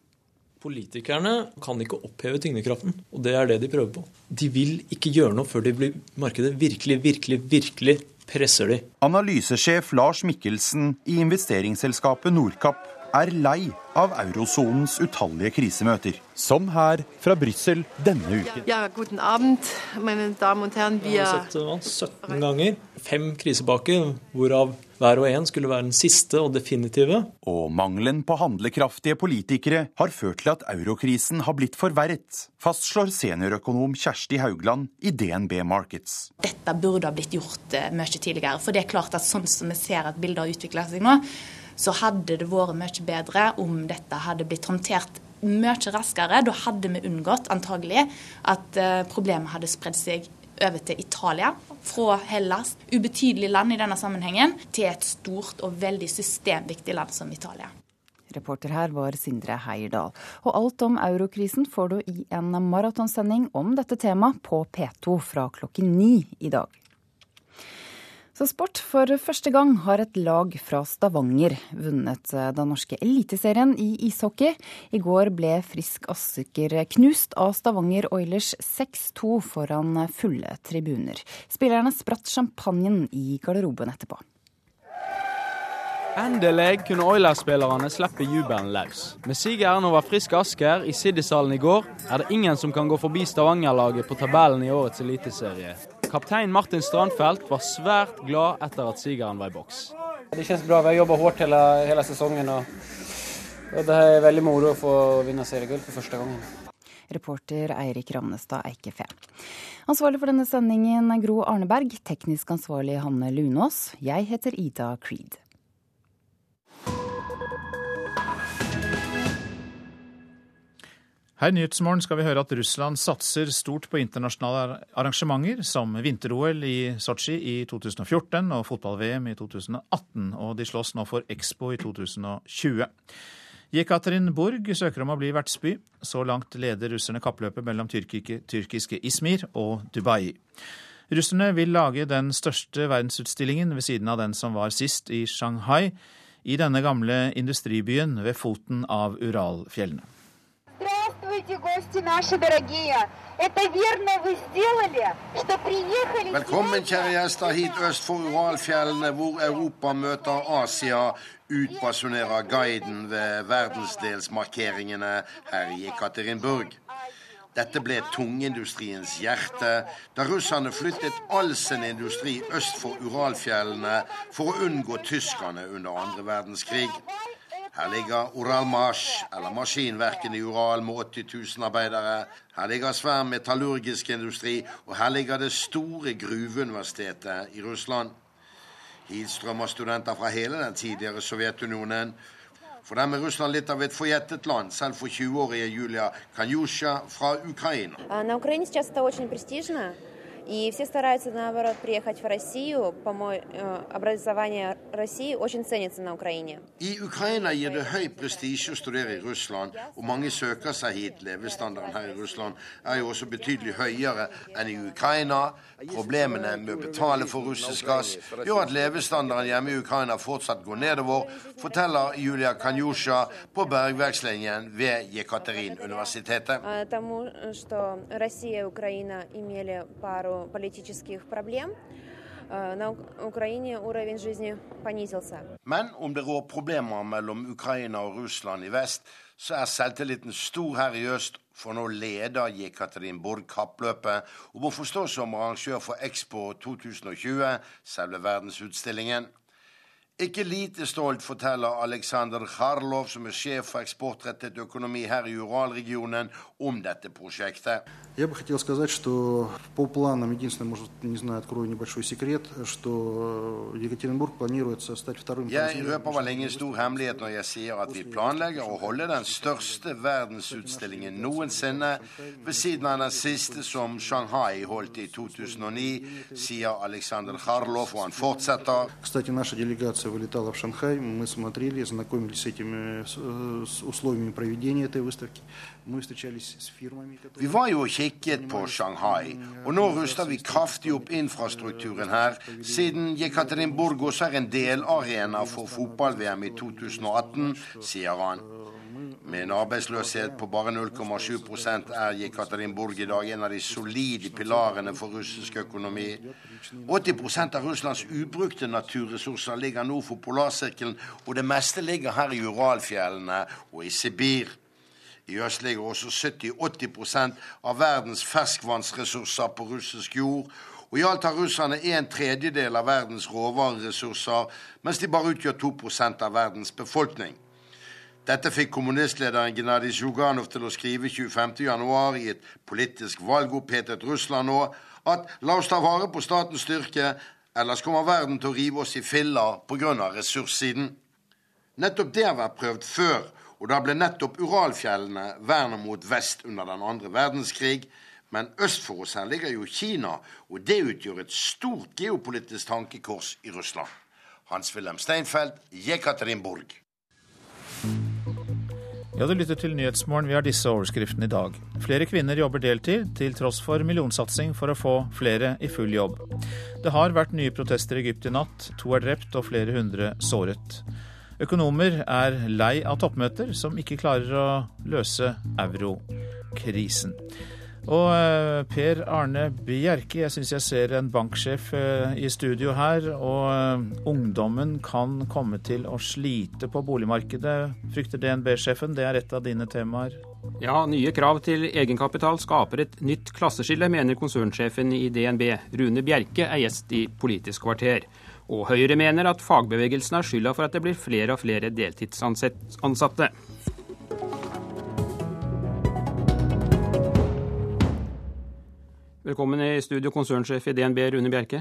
Speaker 34: Politikerne kan ikke oppheve tyngdekraften, og det er det de prøver på. De vil ikke gjøre noe før de blir markedet virkelig, virkelig, virkelig presser de.
Speaker 40: Analysesjef Lars Mikkelsen i investeringsselskapet Nordkapp er lei av eurosonens utallige krisemøter. Som her fra Brussel denne uken.
Speaker 50: Ja, guten Abend, mine damer og herrer. Vi
Speaker 34: har sett hva, 17 ganger. Fem krisepakker, hvorav hver og en skulle være den siste og definitive.
Speaker 40: Og mangelen på handlekraftige politikere har ført til at eurokrisen har blitt forverret, fastslår seniorøkonom Kjersti Haugland i DNB Markets.
Speaker 43: Dette burde ha blitt gjort eh, mye tidligere. For det er klart at sånn som vi ser at bildet har utvikla seg nå, så hadde det vært mye bedre om dette hadde blitt håndtert mye raskere. Da hadde vi unngått antagelig at eh, problemet hadde spredd seg over til Italia, fra Hellas, ubetydelig land i denne sammenhengen, til et stort og veldig systemviktig land som Italia.
Speaker 48: Reporter her var Sindre Heierdal. Og alt om eurokrisen får du i en maratonsending om dette temaet på P2 fra klokken ni i dag. Så sport. For første gang har et lag fra Stavanger vunnet eh, den norske eliteserien i ishockey. I går ble Frisk Asker knust av Stavanger Oilers 6-2 foran fulle tribuner. Spillerne spratt champagnen i garderoben etterpå.
Speaker 12: Endelig kunne Oilers-spillerne slippe jubelen løs. Med sigeren over Frisk Asker i Siddishallen i går, er det ingen som kan gå forbi Stavanger-laget på tabellen i årets eliteserie. Kaptein Martin Strandfelt var svært glad etter at sigeren var i boks.
Speaker 51: Det kjennes bra. Vi har jobba hardt hele, hele, sesongen. Og, og, det er veldig moro å få vinne seriegull for første gangen.
Speaker 48: Reporter Eirik Ramnestad Eikefe. Ansvarlig for denne sendingen er Gro Arneberg. Teknisk ansvarlig Hanne Lunås. Jeg heter Ida Creed.
Speaker 2: Her i Nyhetsmorgen skal vi høre at Russland satser stort på internasjonale arrangementer, som vinter-OL i Sotsji i 2014 og fotball-VM i 2018. Og de slåss nå for Expo i 2020. Jekaterinburg søker om å bli vertsby. Så langt leder russerne kappløpet mellom tyrkiske Izmir og Dubai. Russerne vil lage den største verdensutstillingen ved siden av den som var sist i Shanghai, i denne gamle industribyen ved foten av Uralfjellene.
Speaker 52: Здравствуйте, гости наши дорогие! Это верно вы сделали, что приехали
Speaker 53: Velkommen, kjære gjester, hit øst for Uralfjellene, hvor Europa møter Asia, utbasunerer guiden ved verdensdelsmarkeringene her i Ekaterinburg. Dette ble tungindustriens hjerte, da russerne flyttet all sin industri øst for Uralfjellene for å unngå tyskerne under andre verdenskrig. Her ligger Uralmash, eller maskinverkene i Ural med 80 000 arbeidere. Her ligger svær metallurgisk industri, og her ligger det store gruveuniversitetet i Russland. Hit strømmer studenter fra hele den tidligere Sovjetunionen. For dem er Russland litt av et forjettet land, selv for 20-årige Julia Kanyusha fra Ukraina.
Speaker 54: И все стараются, наоборот, приехать в Россию. По-моему, э, образование России очень ценится на Украине.
Speaker 53: I Ukraina gir det høy prestisje å studere i Russland, og mange søker seg hit. Levestandarden her i Russland er jo også betydelig høyere enn i Ukraina. Problemene med å betale for russisk gass gjør at levestandarden hjemme i Ukraina fortsatt går nedover, forteller Julia Kanyusha på bergverkslinjen ved Jekaterinuniversitetet.
Speaker 54: Тому что Россия и Украина имели пару политических проблем, на Украине уровень жизни понизился.
Speaker 53: Men om det rår problemer mellom Ukraina og Russland i vest, så er selvtilliten stor her i øst, for nå leder Jekaterinburg kappløpet og må forstås som arrangør for Expo 2020, selve verdensutstillingen. Ikke lite stolt forteller Aleksandr Kharlov, som er sjef for eksportrettet økonomi her i Uralregionen, om dette prosjektet.
Speaker 34: Я бы хотел сказать, что по планам, единственное, может, не знаю, открою небольшой секрет, что Екатеринбург планируется стать вторым...
Speaker 53: Jeg røper vel ingen stor hemmelighet når jeg sier at vi planlegger å holde den største verdensutstillingen noensinne, ved siden av den siste som Shanghai holdt i 2009, sier Aleksandr Kharlov, og han fortsetter.
Speaker 34: Кстати, наша делегация вылетала в Шанхай, мы смотрели, знакомились с этими с условиями проведения этой выставки. Мы встречались с фирмами,
Speaker 53: Vi var jo og kikket på Shanghai, og nå ruster vi kraftig opp infrastrukturen her, siden Jekaterinburg også er en delarena for fotball-VM i 2018, sier han. Med en arbeidsløshet på bare 0,7 er Jekaterinburg i dag en av de solide pilarene for russisk økonomi. 80 av Russlands ubrukte naturressurser ligger nord for polarsirkelen, og det meste ligger her i Uralfjellene og i Sibir. I øst ligger også 70-80% av verdens ferskvannsressurser på russisk jord. Og i alt har russerne en tredjedel av verdens råvareressurser, mens de bare utgjør 2% av verdens befolkning. Dette fikk kommunistlederen Gennadij Zjuganov til å skrive 25.1 i et politisk valgopphetet Russland nå at la oss ta vare på statens styrke, ellers kommer verden til å rive oss i filler pga. ressurssiden. Nettopp det har vært prøvd før, og da ble nettopp Uralfjellene vernet mot vest under den andre verdenskrig. Men øst for oss her ligger jo Kina, og det utgjør et stort geopolitisk tankekors i Russland. Hans-Wilhelm Steinfeld, Jekaterinburg.
Speaker 2: Ja, du lytter til Nyhetsmorgen. Vi har disse overskriftene i dag. Flere kvinner jobber deltid, til tross for millionsatsing for å få flere i full jobb. Det har vært nye protester i Egypt i natt. To er drept og flere hundre såret. Økonomer er lei av toppmøter som ikke klarer å løse eurokrisen.
Speaker 55: Og eh, Per Arne Bjerke, jeg syns jeg ser en banksjef eh, i studio her. Og eh, ungdommen kan komme til å slite på boligmarkedet, frykter DNB-sjefen. Det er et av dine temaer.
Speaker 44: Ja, nye krav til egenkapital skaper et nytt klasseskille, mener konsernsjefen i DNB. Rune Bjerke er gjest i Politisk kvarter. Og Høyre mener at fagbevegelsen har skylda for at det blir flere og flere deltidsansatte. Velkommen i studio, konsernsjef i DNB, Rune Bjerke.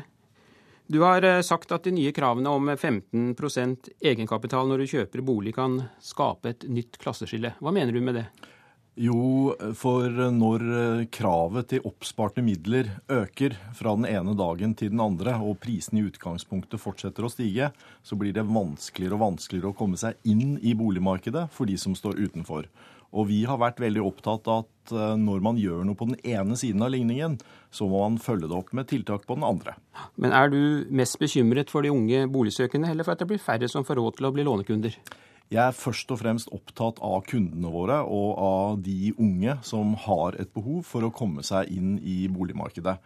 Speaker 44: Du har eh, sagt at de nye kravene om 15% egenkapital når du kjøper bolig kan skape et nytt klasseskille. Hva mener du med det?
Speaker 42: Jo, for når eh, kravet til oppsparte midler øker fra den ene dagen til den andre, og prisene i utgangspunktet fortsetter å stige, så blir det vanskeligere og vanskeligere å komme seg inn i boligmarkedet for de som står utenfor. Og vi har vært veldig opptatt av at eh, når man gjør noe på den ene siden av ligningen, så må man følge det opp med tiltak på den andre.
Speaker 44: Men er du mest bekymret for de unge boligsøkende, eller for at det blir færre som får råd til å bli lånekunder?
Speaker 42: Jeg er først og fremst opptatt av kundene våre og av de unge som har et behov for å komme seg inn i boligmarkedet.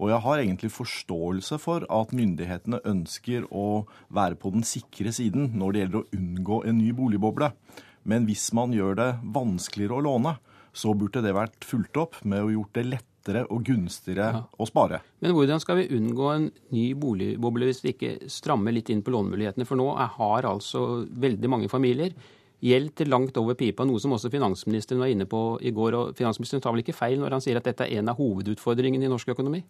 Speaker 42: Og jeg har egentlig forståelse for at myndighetene ønsker å være på den sikre siden når det gjelder å unngå en ny boligboble. Men hvis man gjør det vanskeligere å låne, så burde det vært fulgt opp med å gjort det lettere og gunstigere ja. å spare.
Speaker 44: Men hvordan skal vi unngå en ny boligboble hvis vi ikke strammer litt inn på lånemulighetene? For nå har altså veldig mange familier gjeld til langt over pipa, noe som også finansministeren var inne på i går. og Finansministeren tar vel ikke feil når han sier at dette er en av hovedutfordringene i norsk økonomi?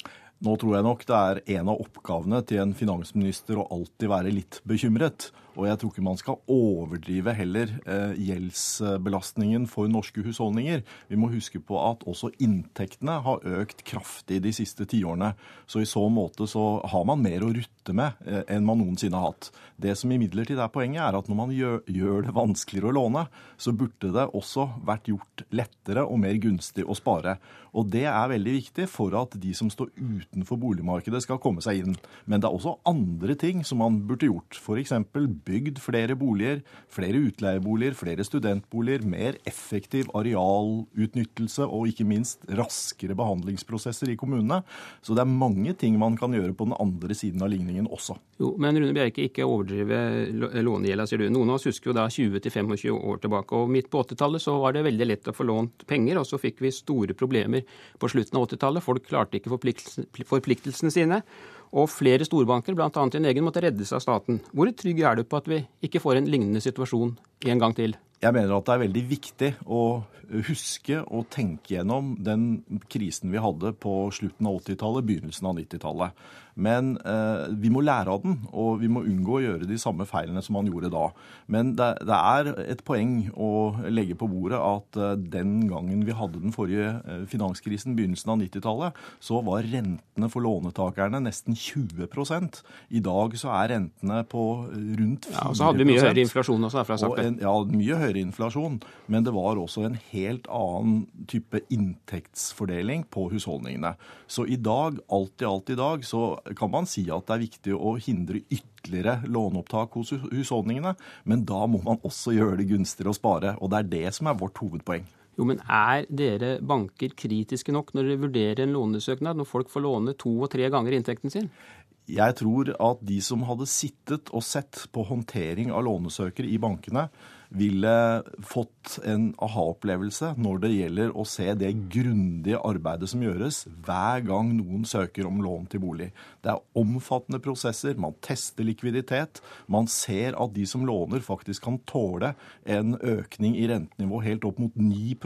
Speaker 42: Nå tror jeg nok det er en av oppgavene til en finansminister å alltid være litt bekymret. Og jeg tror ikke man skal overdrive heller eh, gjeldsbelastningen for norske husholdninger. Vi må huske på at også inntektene har økt kraftig de siste tiårene. Så i så måte så har man mer å rutte med eh, enn man noensinne har hatt. Det som imidlertid er poenget, er at når man gjør, gjør det vanskeligere å låne, så burde det også vært gjort lettere og mer gunstig å spare. Og det er veldig viktig for at de som står utenfor boligmarkedet skal komme seg inn. Men det er også andre ting som man burde gjort. F.eks. bygd flere boliger, flere utleieboliger, flere studentboliger, mer effektiv arealutnyttelse og ikke minst raskere behandlingsprosesser i kommunene. Så det er mange ting man kan gjøre på den andre siden av ligningen også.
Speaker 44: Jo, Men Rune Bjerke, ikke overdrive lånegjelda, sier du. Noen av oss husker jo da 20-25 år tilbake. og Midt på 80-tallet så var det veldig lett å få lånt penger, og så fikk vi store problemer på slutten av 80-tallet. Folk klarte ikke forpliktelsene sine. Og flere storbanker, bl.a. din egen, måtte reddes av staten. Hvor trygg er du på at vi ikke får en lignende situasjon en gang til?
Speaker 42: Jeg mener at det er veldig viktig å huske og tenke gjennom den krisen vi hadde på slutten av 80-tallet, begynnelsen av 90-tallet. Men eh, vi må lære av den, og vi må unngå å gjøre de samme feilene som man gjorde da. Men det, det er et poeng å legge på bordet at eh, den gangen vi hadde den forrige eh, finanskrisen, begynnelsen av 90-tallet, så var rentene for lånetakerne nesten 20 I dag så er rentene på rundt 4 Ja,
Speaker 44: og Så hadde vi mye høyere inflasjon også, derfor har jeg sagt.
Speaker 42: En, ja, mye høyere inflasjon. Men det var også en helt annen type inntektsfordeling på husholdningene. Så i dag, alt i alt i dag, så kan man si at det er viktig å hindre ytterligere låneopptak hos husholdningene, men da må man også gjøre det gunstigere å spare. Og det er det som er vårt hovedpoeng.
Speaker 44: Jo, men Er dere banker kritiske nok når dere vurderer en lånesøknad, når folk får låne to og tre ganger inntekten sin?
Speaker 42: Jeg tror at de som hadde sittet og sett på håndtering av lånesøkere i bankene, ville fått en aha-opplevelse når det gjelder å se det grundige arbeidet som gjøres hver gang noen søker om lån til bolig. Det er omfattende prosesser, man tester likviditet. Man ser at de som låner, faktisk kan tåle en økning i rentenivå helt opp mot 9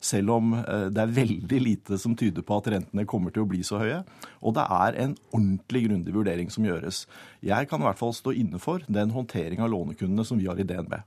Speaker 42: selv om eh, det er veldig lite som tyder på at rentene kommer til å bli så høye. Og det er en ordentlig grundig vurdering som gjøres. Jeg kan i hvert fall stå inne for den håndtering av lånekundene som vi har i DNB.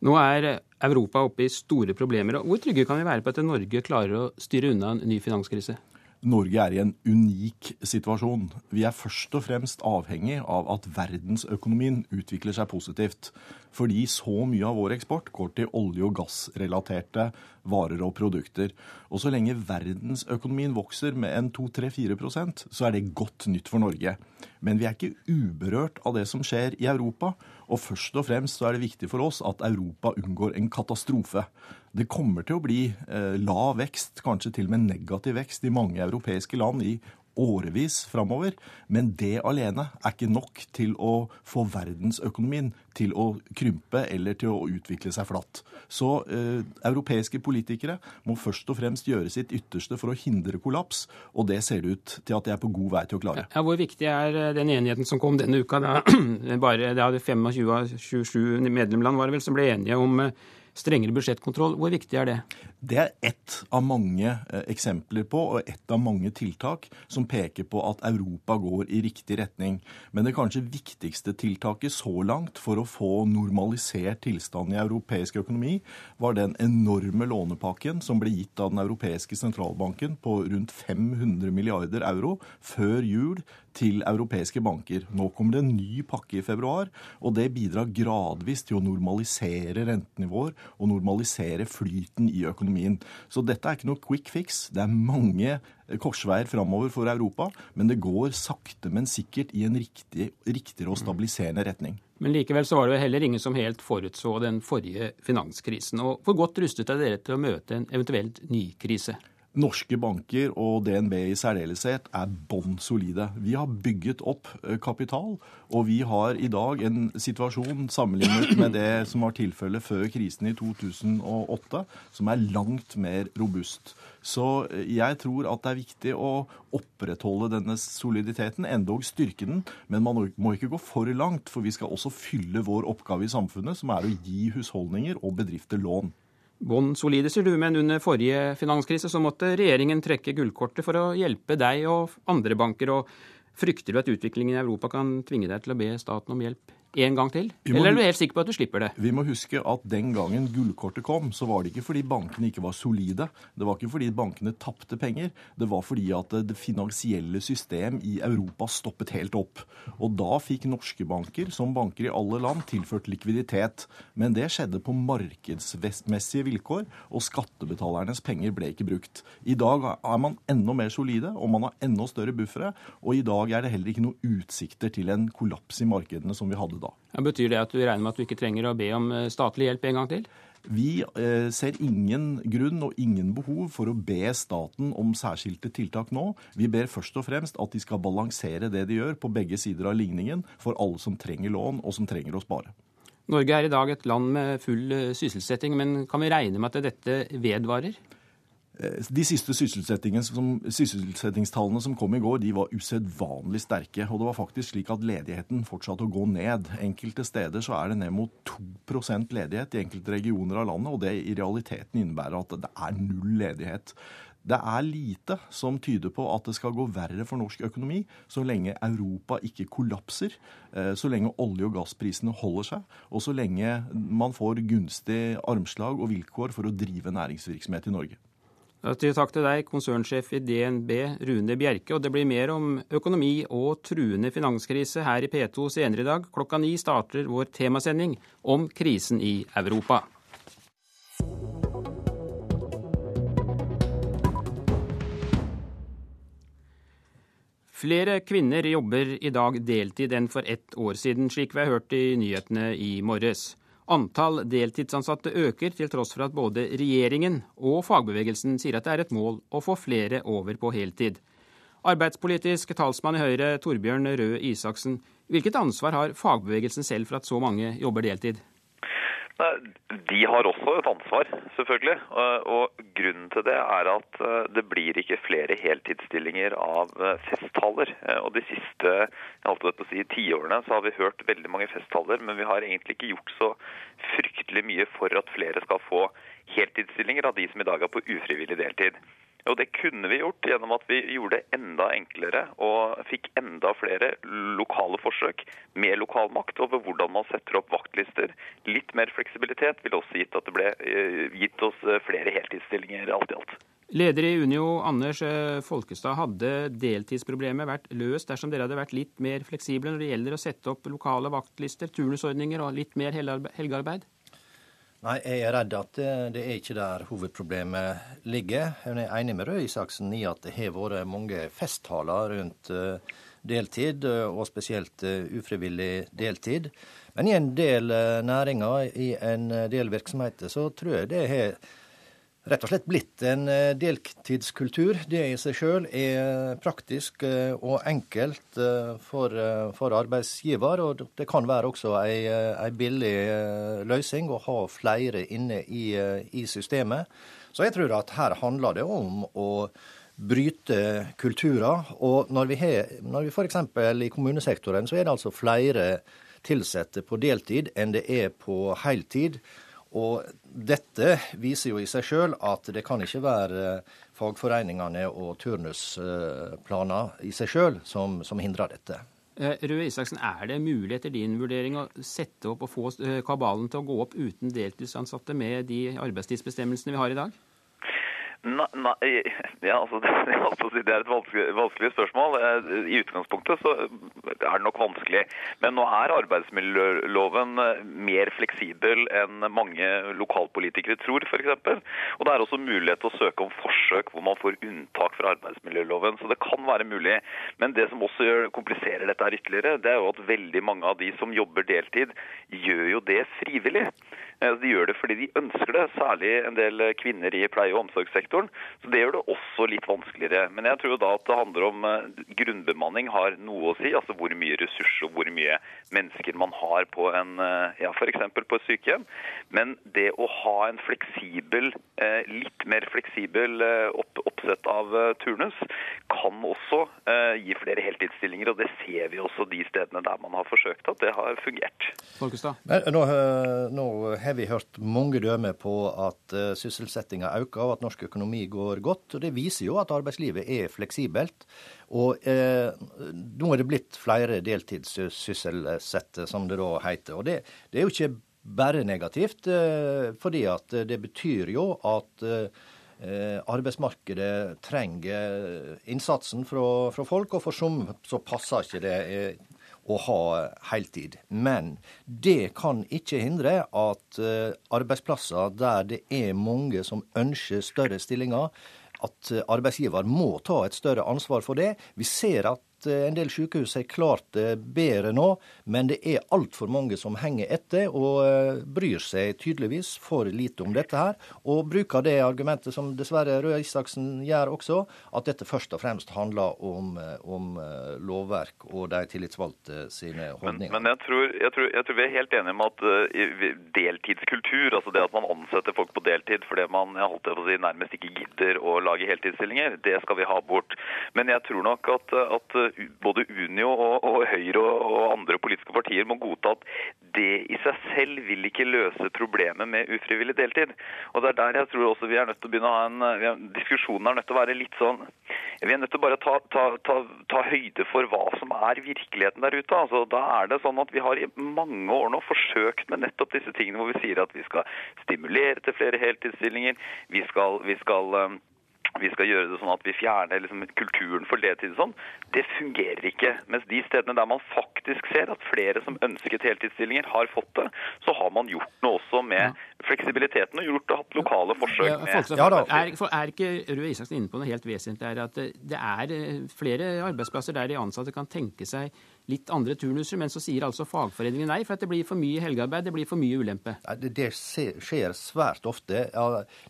Speaker 44: Nå er Europa oppe i store problemer. Hvor trygge kan vi være på at Norge klarer å styre unna en ny finanskrise?
Speaker 42: Norge er i en unik situasjon. Vi er først og fremst avhengig av at verdensøkonomien utvikler seg positivt. Fordi så mye av vår eksport går til olje- og gassrelaterte varer og produkter. Og så lenge verdensøkonomien vokser med en 2-3-4% så er det godt nytt for Norge. Men vi er ikke uberørt av det som skjer i Europa. Og først og fremst så er det viktig for oss at Europa unngår en katastrofe. Det kommer til å bli eh, lav vekst, kanskje til og med negativ vekst i mange europeiske land i årevis framover. Men det alene er ikke nok til å få verdensøkonomien til å krympe eller til å utvikle seg flatt. Så eh, europeiske politikere må først og fremst gjøre sitt ytterste for å hindre kollaps, og det ser det ut til at de er på god vei til å klare.
Speaker 44: Ja, hvor viktig er eh, den enigheten som kom denne uka? Da, bare, det hadde 25 av 27 medlemland var det vel, som ble enige om eh, strengere budsjettkontroll. Hvor viktig er det?
Speaker 42: Det er ett av mange eh, eksempler på og ett av mange tiltak som peker på at Europa går i riktig retning. Men det kanskje viktigste tiltaket så langt for å få normalisert tilstanden i europeisk økonomi, var den enorme lånepakken som ble gitt av den europeiske sentralbanken på rundt 500 milliarder euro før jul til europeiske banker. Nå kommer det en ny pakke i februar, og det bidrar gradvis til å normalisere rentenivåer og normalisere flyten i økonomien. Så dette er ikke noe quick fix. Det er mange korsveier framover for Europa, men det går sakte, men sikkert i en riktig, riktigere og stabiliserende retning.
Speaker 44: Men likevel så var det heller ingen som helt forutså den forrige finanskrisen. Og hvor godt rustet er dere til å møte en eventuelt ny krise?
Speaker 42: Norske banker og DNB i særdeleshet er bånn solide. Vi har bygget opp eh, kapital, og vi har i dag en situasjon sammenlignet med det som var tilfellet før krisen i 2008, som er langt mer robust. Så eh, jeg tror at det er viktig å opprettholde denne soliditeten, endog styrke den. Men man må ikke gå for langt, for vi skal også fylle vår oppgave i samfunnet, som er å gi husholdninger og bedrifter lån.
Speaker 44: Bånn solide, sier du, men under forrige finanskrise så måtte regjeringen trekke gullkortet for å hjelpe deg og andre banker. og Frykter du at utviklingen i Europa kan tvinge deg til å be staten om hjelp en gang til? Eller er du helt sikker på at du slipper det?
Speaker 42: Vi må huske at den gangen gullkortet kom, så var det ikke fordi bankene ikke var solide. Det var ikke fordi bankene tapte penger. Det var fordi at det finansielle system i Europa stoppet helt opp. Og da fikk norske banker, som banker i alle land, tilført likviditet. Men det skjedde på markedsmessige vilkår, og skattebetalernes penger ble ikke brukt. I dag er man enda mer solide, og man har enda større buffere. Og i dag er det heller ikke noen utsikter til en kollaps i markedene som vi hadde da.
Speaker 44: Ja, betyr det at du regner med at du ikke trenger å be om eh, statlig hjelp en gang til?
Speaker 42: Vi eh, ser ingen grunn og ingen behov for å be staten om særskilte tiltak nå. Vi ber først og fremst at de skal balansere det de gjør på begge sider av ligningen for alle som trenger lån og som trenger å spare.
Speaker 44: Norge er i dag et land med full eh, sysselsetting, men kan vi regne med at dette vedvarer?
Speaker 42: Eh, de siste sysselsettingstallene som kom i går, de var usedvanlig sterke. Og det var faktisk slik at ledigheten fortsatte å gå ned. Enkelte steder så er det ned mot 2% ledighet i enkelte regioner av landet, og det i realiteten innebærer at det er null ledighet. Det er lite som tyder på at det skal gå verre for norsk økonomi så lenge Europa ikke kollapser, eh, så lenge olje- og gassprisene holder seg, og så lenge man får gunstig armslag og vilkår for å drive næringsvirksomhet i Norge.
Speaker 44: Takk til deg, konsernsjef i DNB, Rune Bjerke. Og det blir mer om økonomi og truende finanskrise her i P2 senere i dag. Klokka ni starter vår temasending om krisen i Europa. Flere kvinner jobber i dag deltid enn for ett år siden, slik vi har hørt i nyhetene i morges. Antall deltidsansatte øker, til tross for at både regjeringen og fagbevegelsen sier at det er et mål å få flere over på heltid. Arbeidspolitisk talsmann i Høyre, Torbjørn Røe Isaksen, hvilket ansvar har fagbevegelsen selv for at så mange jobber deltid?
Speaker 56: De har også et ansvar, selvfølgelig. Og grunnen til det er at eh, det blir ikke flere heltidsstillinger av eh, festtaler. Eh, og de siste si, tiårene så har vi hørt veldig mange festtaler, men vi har egentlig ikke gjort så fryktelig mye for at flere skal få heltidsstillinger av de som i dag er på ufrivillig deltid. Og Det kunne vi gjort gjennom at vi gjorde det enda enklere og fikk enda flere lokale forsøk med lokal makt over hvordan man setter opp vaktlister. Litt mer fleksibilitet ville også gitt at det ble eh, gitt oss eh, flere heltidsstillinger alt i alt.
Speaker 44: Leder i Unio, Anders eh, Folkestad. Hadde deltidsproblemet vært løst dersom dere hadde vært litt mer fleksible når det gjelder å sette opp lokale vaktlister, turnusordninger og litt mer helgearbeid?
Speaker 3: Nei, jeg er redd at det er ikke der hovedproblemet ligger. Jeg er enig med Røe Isaksen i at det har vært mange festtaler rundt eh, deltid, og spesielt ufrivillig deltid. Men i en del næringer, i en del virksomheter, så tror jeg det har rett og slett blitt en eh, deltidskultur. Det i seg sjøl er praktisk eh, og enkelt eh, for, for, arbeidsgiver. Og det kan være også ei, ei billig løsning å ha flere inne i, i, systemet. Så jeg tror at her handler det om å bryte kulturer. Og når vi, har, når vi f.eks. i kommunesektoren, så er det altså flere ansatte på deltid enn det er på heltid. Og dette viser jo i seg sjøl at det kan ikke være fagforeningene og turnusplaner i seg sjøl som, som, hindrer dette.
Speaker 44: Eh, Røe Isaksen, Er det mulig etter din vurdering å sette opp og få eh, kabalen til å gå opp uten deltidsansatte med de arbeidstidsbestemmelsene vi har i dag?
Speaker 56: Nei, ja, altså, det, er et vanskelig, vanskelig, spørsmål. Eh, I utgangspunktet så er det nok vanskelig. Men nå er arbeidsmiljøloven eh, mer fleksibel enn mange lokalpolitikere tror, f.eks. Og det er også mulighet til å søke om forsøk hvor man får unntak fra arbeidsmiljøloven. Så det kan være mulig. Men det som også gjør, kompliserer dette ytterligere, det er jo at veldig mange av de som jobber deltid, gjør jo det frivillig. Eh, de gjør det fordi de ønsker det, særlig en del kvinner i pleie- og omsorgssektoren. Så Det gjør det også litt vanskeligere. Men jeg tror da at det handler om eh, grunnbemanning har noe å si. Altså hvor mye ressurser og hvor mye mennesker man har på en, eh, ja, f.eks. på et sykehjem. Men det å ha en fleksibel, litt mer fleksibel oppsett av turnus kan også gi flere heltidsstillinger. Og det ser vi også de stedene der man har forsøkt at det har fungert.
Speaker 3: Nå, nå har vi hørt mange dømmer på at uh, sysselsettinga øker og at norsk økonomi går godt. og Det viser jo at arbeidslivet er fleksibelt. Og eh, nå er det blitt flere deltidssysselsatte, som det da heter. Og det, det, er jo ikke bare negativt, eh, fordi at det betyr jo at arbeidsmarkedet trenger innsatsen fra, fra, folk, og for som så passer ikke det å ha heltid. Men det kan ikke hindre at eh, arbeidsplasser der det er mange som ønsker større stillinger, at arbeidsgiver må ta et større ansvar for det. Vi ser at Eh, en del sykehus har klart det bedre nå, men det er altfor mange som henger etter og eh, bryr seg tydeligvis for lite om dette her. Og bruker det argumentet som dessverre Røe Isaksen gjør også, at dette først og fremst handler om, eh, om lovverk og de tillitsvalgte sine holdninger.
Speaker 56: Men, men jeg, tror, jeg, tror, jeg, tror, vi er helt enige om at deltidskultur, altså det at man ansetter folk på deltid fordi man jeg holdt det på å si, nærmest ikke gidder å lage heltidsstillinger, det skal vi ha bort. Men jeg tror nok at, at både Unio og, og Høyre og, og, andre politiske partier må godta at det i seg selv vil ikke løse problemet med ufrivillig deltid. Og det er der jeg tror også vi er nødt til å begynne å ha en, Diskusjonen er nødt til å være litt sånn Vi er nødt til å bare ta, ta, ta, ta høyde for hva som er virkeligheten der ute. Altså, da er det sånn at Vi har i mange år nå forsøkt med nettopp disse tingene hvor vi sier at vi skal stimulere til flere heltidsstillinger. Vi skal, vi skal vi skal gjøre det sånn at vi fjerner liksom, kulturen for deltid sånn, det fungerer ikke. Mens de stedene der man faktisk ser at flere som ønsket heltidsstillinger, har fått det, så har man gjort noe også med ja. fleksibiliteten og gjort og hatt lokale forsøk med
Speaker 44: ja, er, er, ikke Røe Isaksen inne på noe helt vesentlig? her? at Det er eh, flere arbeidsplasser der de ansatte kan tenke seg litt andre turnuser, men så sier altså fagforeningen nei, for at det blir for mye helgearbeid, det blir for mye ulempe.
Speaker 3: Det, det skjer svært ofte.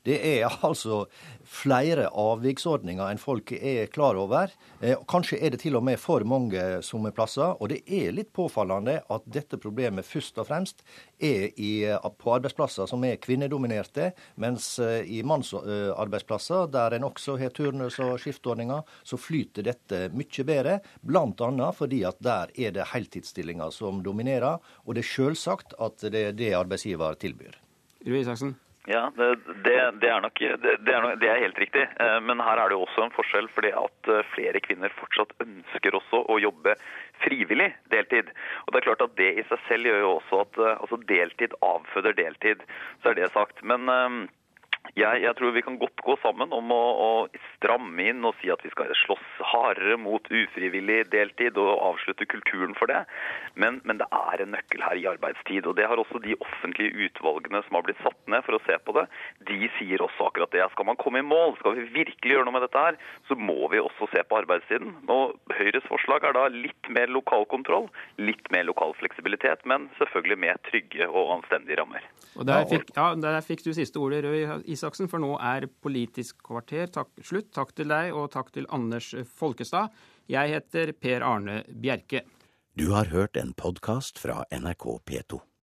Speaker 3: Det er altså flere avviksordninger enn folk er klar over. Eh, kanskje er det til og med for mange sommeplasser. Og det er litt påfallende at dette problemet først og fremst er i, på arbeidsplasser som er kvinnedominerte, mens eh, i mannsarbeidsplasser, der en også har turnus og skiftordninger, så flyter dette mye bedre. Bl.a. fordi at der er det heltidsstillinger som dominerer, og det er selvsagt at det er det arbeidsgiver tilbyr.
Speaker 44: Rui Isaksen?
Speaker 56: Ja, det, det, det, er nok, det, er nok, det, er helt riktig. Eh, men her er det jo også en forskjell, fordi at eh, flere kvinner fortsatt ønsker også å jobbe frivillig deltid. Og det er klart at det i seg selv gjør jo også at eh, altså deltid avføder deltid. Så er det sagt. Men Jeg, jeg, tror vi kan godt gå sammen om å, å, stramme inn og si at vi skal slåss hardere mot ufrivillig deltid og avslutte kulturen for det. Men, men, det er en nøkkel her i arbeidstid. og Det har også de offentlige utvalgene som har blitt satt ned for å se på det. De sier også akkurat det. Skal man komme i mål, skal vi virkelig gjøre noe med dette her, så må vi også se på arbeidstiden. Og Høyres forslag er da litt mer lokal kontroll, litt mer lokal fleksibilitet, men selvfølgelig med trygge og anstendige rammer.
Speaker 44: Og der fikk, ja, der fikk du siste ordet, Røe Isaksen, for nå er Politisk kvarter takk, slutt. Takk til deg, og takk til Anders Folkestad. Jeg heter Per Arne Bjerke.
Speaker 57: Du har hørt en podkast fra NRK P2.